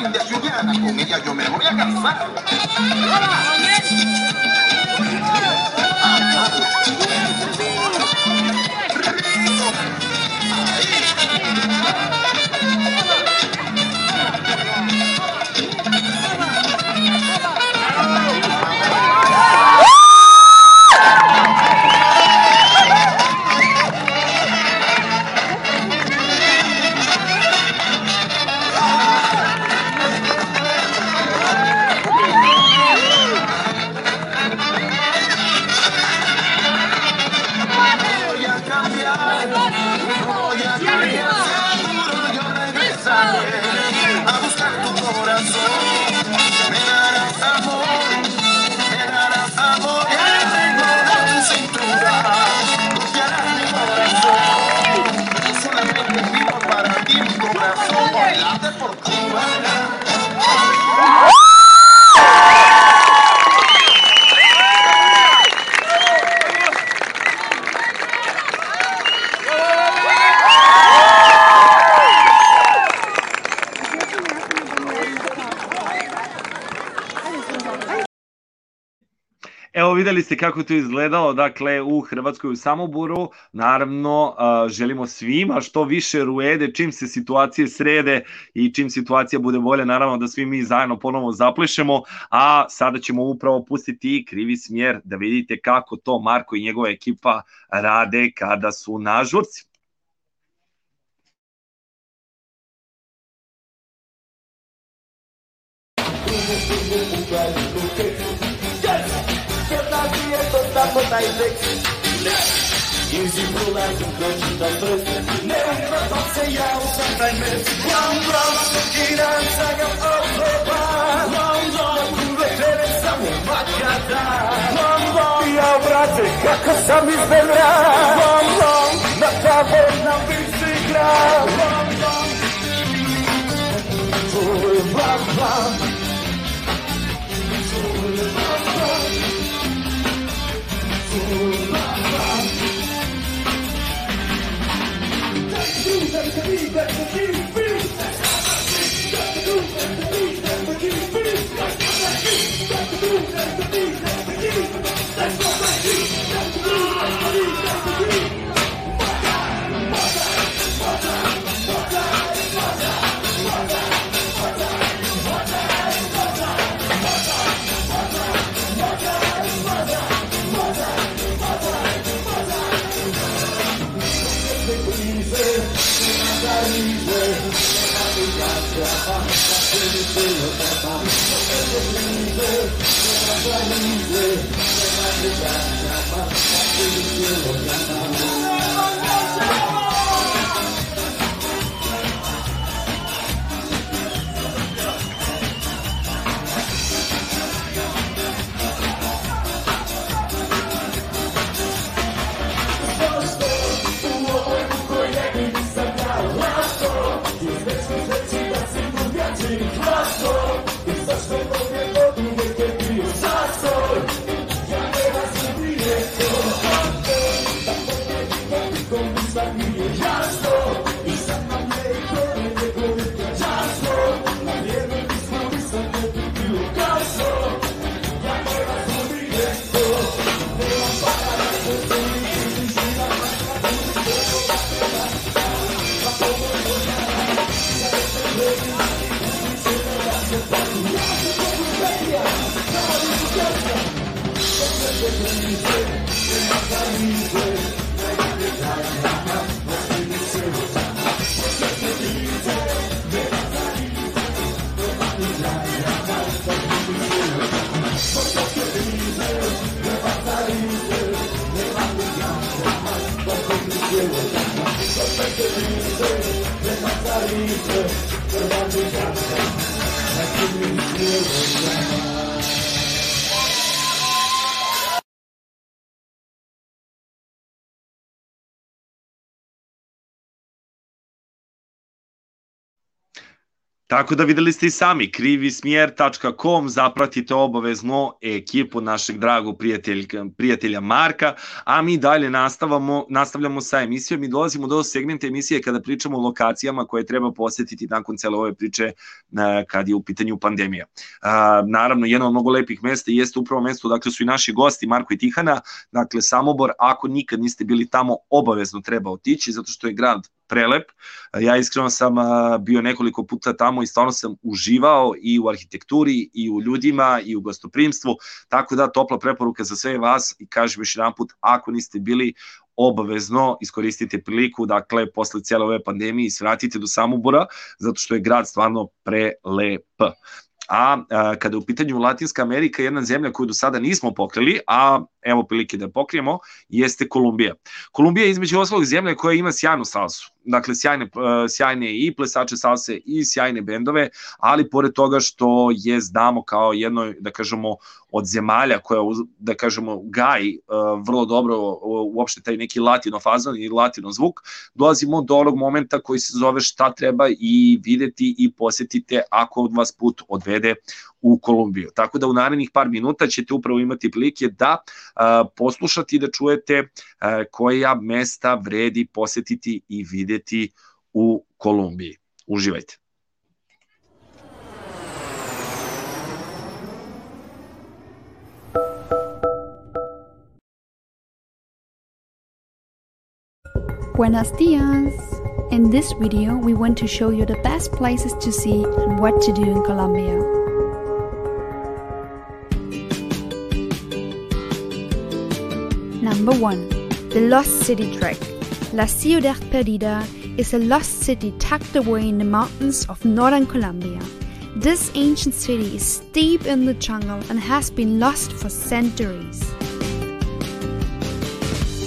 con ella, yo me voy a casar. corazón por la deportiva. videli ste kako to izgledalo, dakle, u Hrvatskoj u Samoboru, naravno, želimo svima što više ruede, čim se situacije srede i čim situacija bude bolja, naravno da svi mi zajedno ponovo zaplešemo, a sada ćemo upravo pustiti krivi smjer da vidite kako to Marko i njegova ekipa rade kada su na žurci. Thank you. fantastic. Musical like a virgin numbers. Never thought I'd say I was a famous. One round, looking at second over bar. Long, long, o macada. Long, long, e a Brasil, que que é caça me espelha. Long, long, na taverna, bicicleta. Long, long, oh, blah, blah. Tako da videli ste i sami, krivismjer.com, zapratite obavezno ekipu našeg dragog prijatelja, prijatelja Marka, a mi dalje nastavamo, nastavljamo sa emisijom i dolazimo do segmenta emisije kada pričamo o lokacijama koje treba posetiti nakon cele ove priče e, kad je u pitanju pandemija. E, naravno, jedno od mnogo lepih mesta jeste upravo mesto dakle su i naši gosti Marko i Tihana, dakle Samobor, ako nikad niste bili tamo, obavezno treba otići, zato što je grad prelep. Ja iskreno sam bio nekoliko puta tamo i stvarno sam uživao i u arhitekturi i u ljudima i u gostoprimstvu, tako da topla preporuka za sve vas i kažem još jedan put, ako niste bili obavezno iskoristite priliku, dakle, posle cijele ove pandemije svratite do Samobora, zato što je grad stvarno prelep. A, a kada je u pitanju Latinska Amerika, jedna zemlja koju do sada nismo pokrili, a evo prilike da pokrijemo, jeste Kolumbija. Kolumbija je između ostalog zemlja koja ima sjajnu salsu dakle, sjajne, e, sjajne i plesače salse i sjajne bendove, ali pored toga što je znamo kao jedno, da kažemo, od zemalja koja, da kažemo, gaji e, vrlo dobro uopšte taj neki latino fazon i latino zvuk, dolazimo do onog momenta koji se zove šta treba i videti i posetite ako vas put odvede u Kolumbiju. Tako da u narednih par minuta ćete upravo imati prilike da a, e, poslušate i da čujete a, koja mesta vredi posetiti i videti Buenas u Kolumbiji. Uživajte. Buenos dias! In this video, we want to show you the best places to see and what to do in Colombia. Number 1. The Lost City Trek La Ciudad Perdida is a lost city tucked away in the mountains of northern Colombia. This ancient city is deep in the jungle and has been lost for centuries.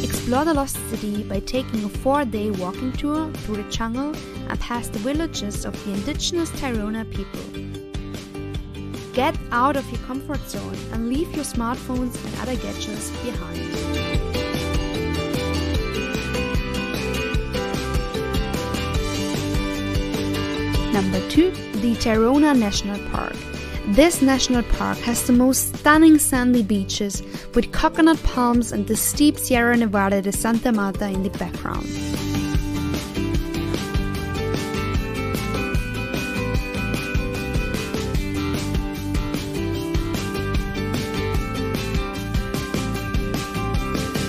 Explore the lost city by taking a four day walking tour through the jungle and past the villages of the indigenous Tairona people. Get out of your comfort zone and leave your smartphones and other gadgets behind. Number 2, the Tayrona National Park. This national park has the most stunning sandy beaches with coconut palms and the steep Sierra Nevada de Santa Marta in the background.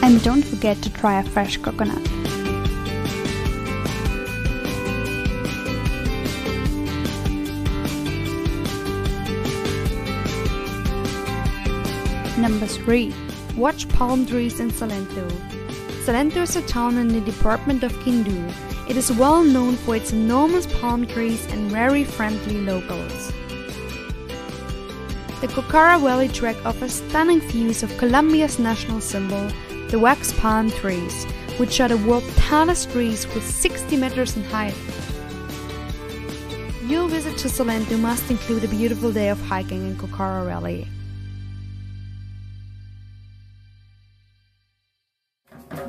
And don't forget to try a fresh coconut. Number 3. Watch palm trees in Salento. Salento is a town in the department of Kindu. It is well known for its enormous palm trees and very friendly locals. The Kokara Valley Track offers stunning views of Colombia's national symbol, the wax palm trees, which are the world's tallest trees with 60 meters in height. Your visit to Salento must include a beautiful day of hiking in Kokara Valley.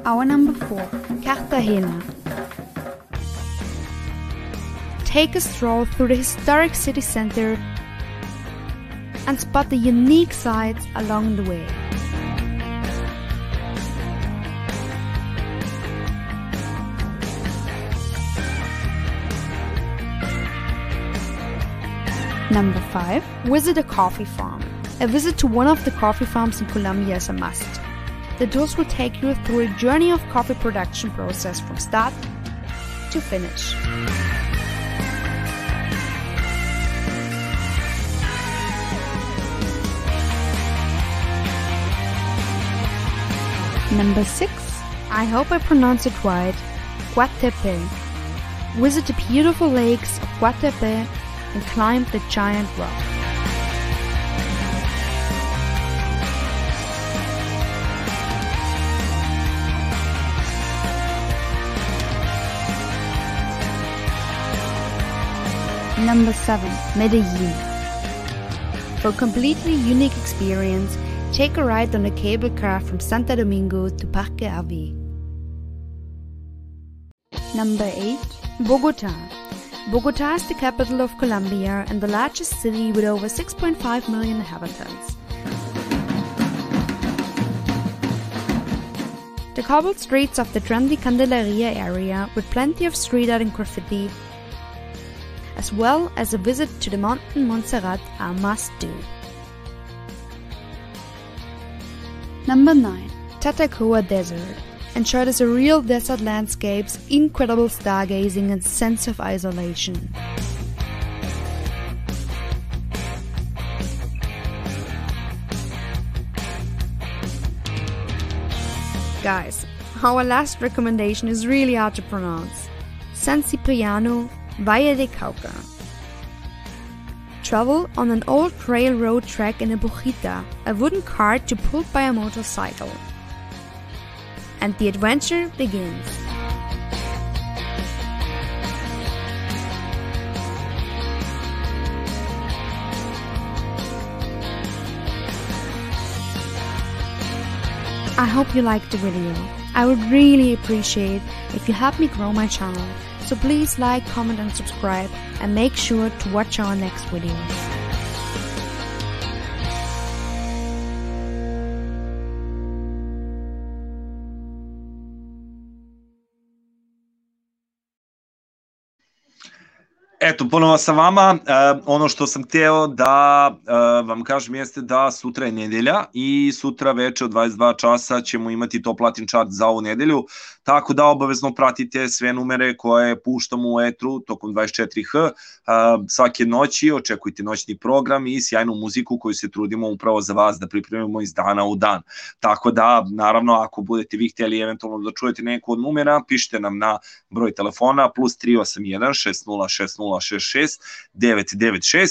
Our number four, Cartagena. Take a stroll through the historic city center and spot the unique sights along the way. Number 5. Visit a coffee farm. A visit to one of the coffee farms in Colombia is a must. The tools will take you through a journey of coffee production process from start to finish. Number 6. I hope I pronounce it right. Guatepe. Visit the beautiful lakes of Guatepe and climb the giant rock. Number 7. Medellin. For completely unique experience, take a ride on a cable car from Santo Domingo to Parque Ave. Number 8. Bogota. Bogota is the capital of Colombia and the largest city with over 6.5 million inhabitants. The cobbled streets of the trendy Candelaria area, with plenty of street art and graffiti, as well as a visit to the mountain Montserrat are must do. Number 9. Tatacoa Desert. Enjoy the surreal desert landscapes, incredible stargazing and sense of isolation. Guys, our last recommendation is really hard to pronounce. San Cipriano via de Cauca. Travel on an old railroad track in a bujita, a wooden cart to pulled by a motorcycle. And the adventure begins. I hope you liked the video. I would really appreciate if you help me grow my channel so please like, comment and subscribe and make sure to watch our next videos. Eto, ponovo sa vama. E, ono što sam hteo da e, vam kažem jeste da sutra je nedelja i sutra veče od 22 časa ćemo imati to platin chart za ovu nedelju, tako da obavezno pratite sve numere koje puštamo u etru tokom 24H. Ehm, svake noći, očekujte noćni program i sjajnu muziku koju se trudimo upravo za vas da pripremimo iz dana u dan. Tako da, naravno, ako budete vi hteli eventualno da čujete neku od numera, pišite nam na broj telefona plus 381 60 66 996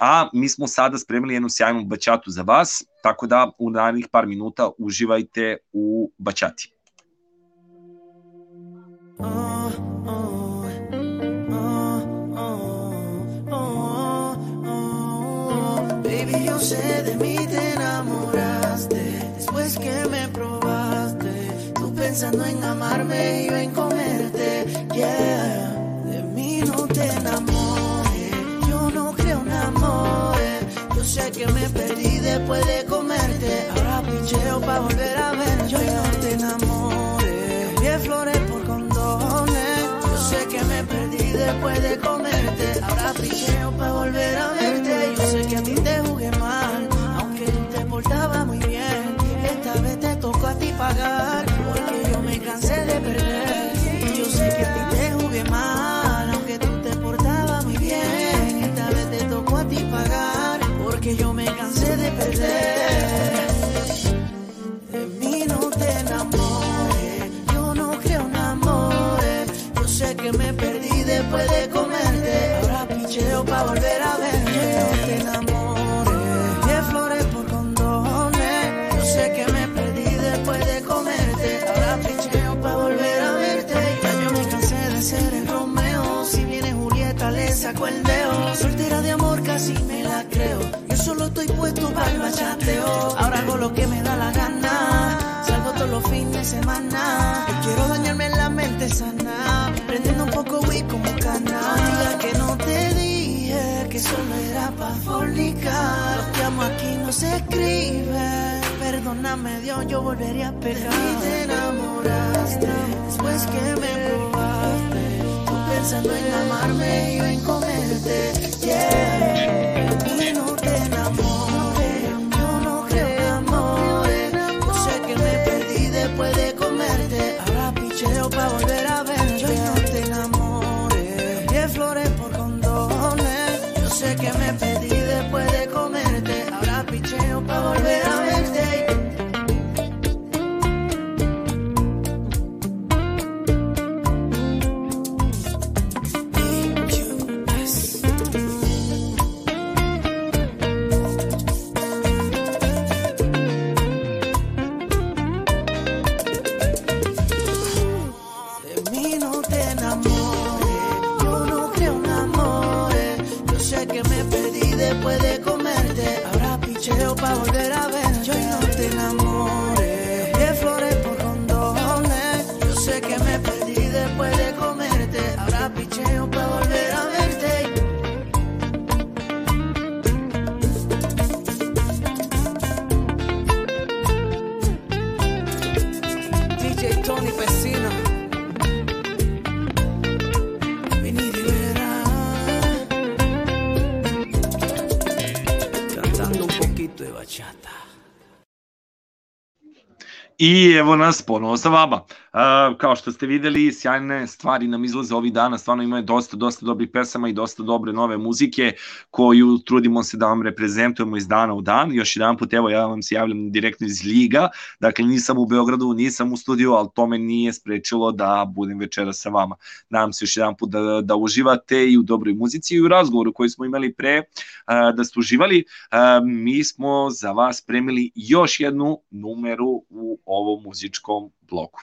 a mi smo sada spremili jednu sjajnu bačatu za vas, tako da u narednih par minuta uživajte u bačati. Oh, oh. Y yo sé de mí te enamoraste. Después que me probaste, tú pensando en amarme y yo en comerte. Yeah, de mí no te enamores. Yo no creo en amores. Yo sé que me perdí después de comerte. Ahora pincheo para volver a verte. Yo no te enamores. Cambié flores por condones. Yo sé que me perdí después de comerte. Ahora pincheo para volver a verte. Yo sé que a mí te Ahora hago lo que me da la gana. Salgo todos los fines de semana. quiero dañarme la mente sana. Prendiendo un poco Wii como cana. Diga que no te dije que solo era pa' fornicar. Lo que amo aquí no se escribe. Perdóname, Dios, yo volvería a pecar. Y te enamoraste después que me probaste. Tú pensando en amarme y yo en comerte. Yeah. I evo nas ponovo sa vama kao što ste videli, sjajne stvari nam izlaze ovih dana, stvarno imaju dosta, dosta dobrih pesama i dosta dobre nove muzike koju trudimo se da vam reprezentujemo iz dana u dan. Još jedan put, evo, ja vam se javljam direktno iz Liga, dakle nisam u Beogradu, nisam u studiju, ali to me nije sprečilo da budem večera sa vama. Nadam se još jedan put da, da uživate i u dobroj muzici i u razgovoru koji smo imali pre, da ste uživali. Mi smo za vas spremili još jednu numeru u ovom muzičkom bloku.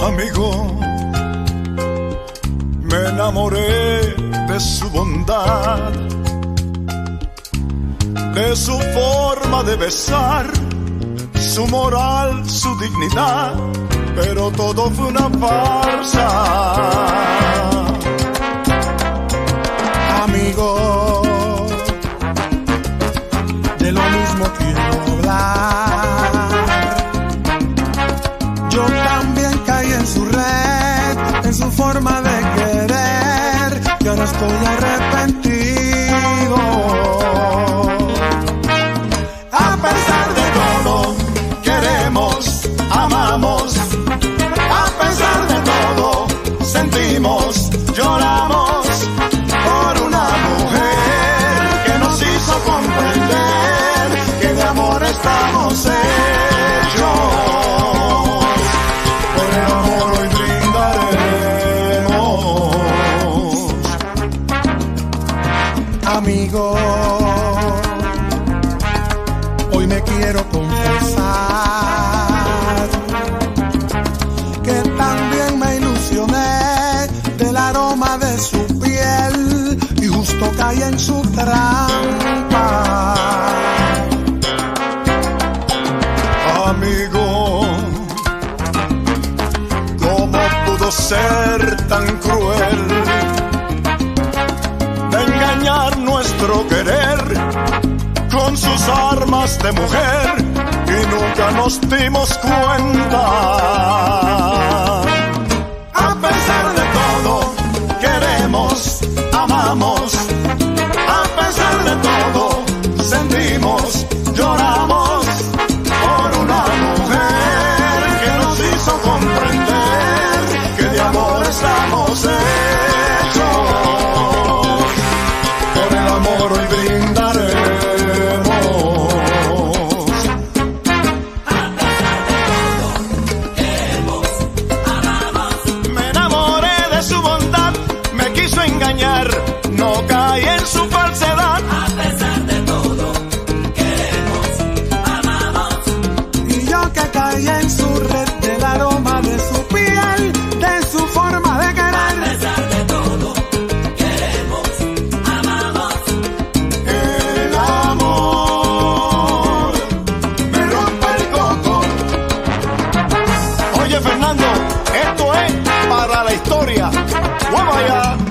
Amigo, me enamoré de su bondad, de su forma de besar su moral, su dignidad, pero todo fue una farsa. Amigo, de lo mismo quiero hablar. Yo también caí en su red, en su forma de querer, y ahora estoy de mujer y nunca nos dimos cuenta. historia. ¡Vamos allá!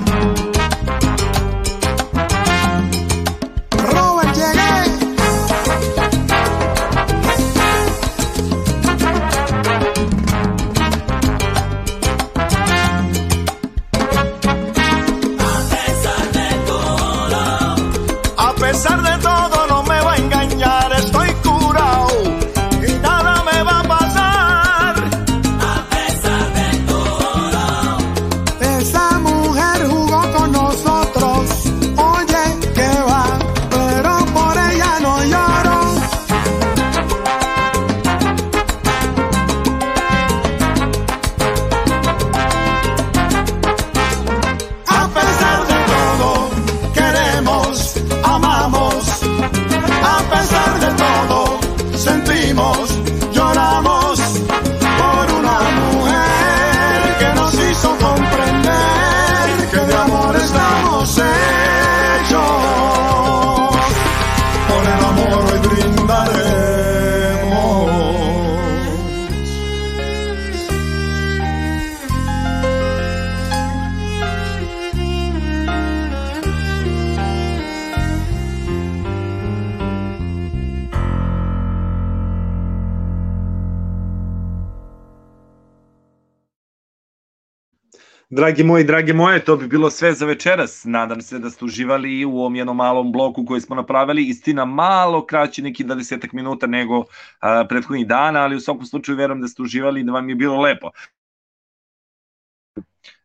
dragi moji, drage moje, to bi bilo sve za večeras. Nadam se da ste uživali u ovom jednom malom bloku koji smo napravili. Istina, malo kraći, neki 20 minuta nego a, prethodnih dana, ali u svakom slučaju verujem da ste uživali i da vam je bilo lepo.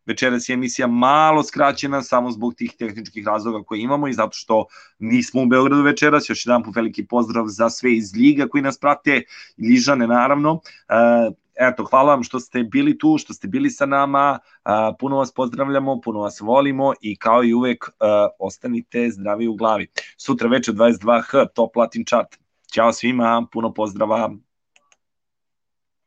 Večeras je emisija malo skraćena samo zbog tih tehničkih razloga koje imamo i zato što nismo u Beogradu večeras. Još jedan po veliki pozdrav za sve iz Liga koji nas prate, Ližane naravno eto, hvala vam što ste bili tu, što ste bili sa nama, puno vas pozdravljamo, puno vas volimo i kao i uvek ostanite zdravi u glavi. Sutra večer 22h, Top Latin Chat. Ćao svima, puno pozdrava.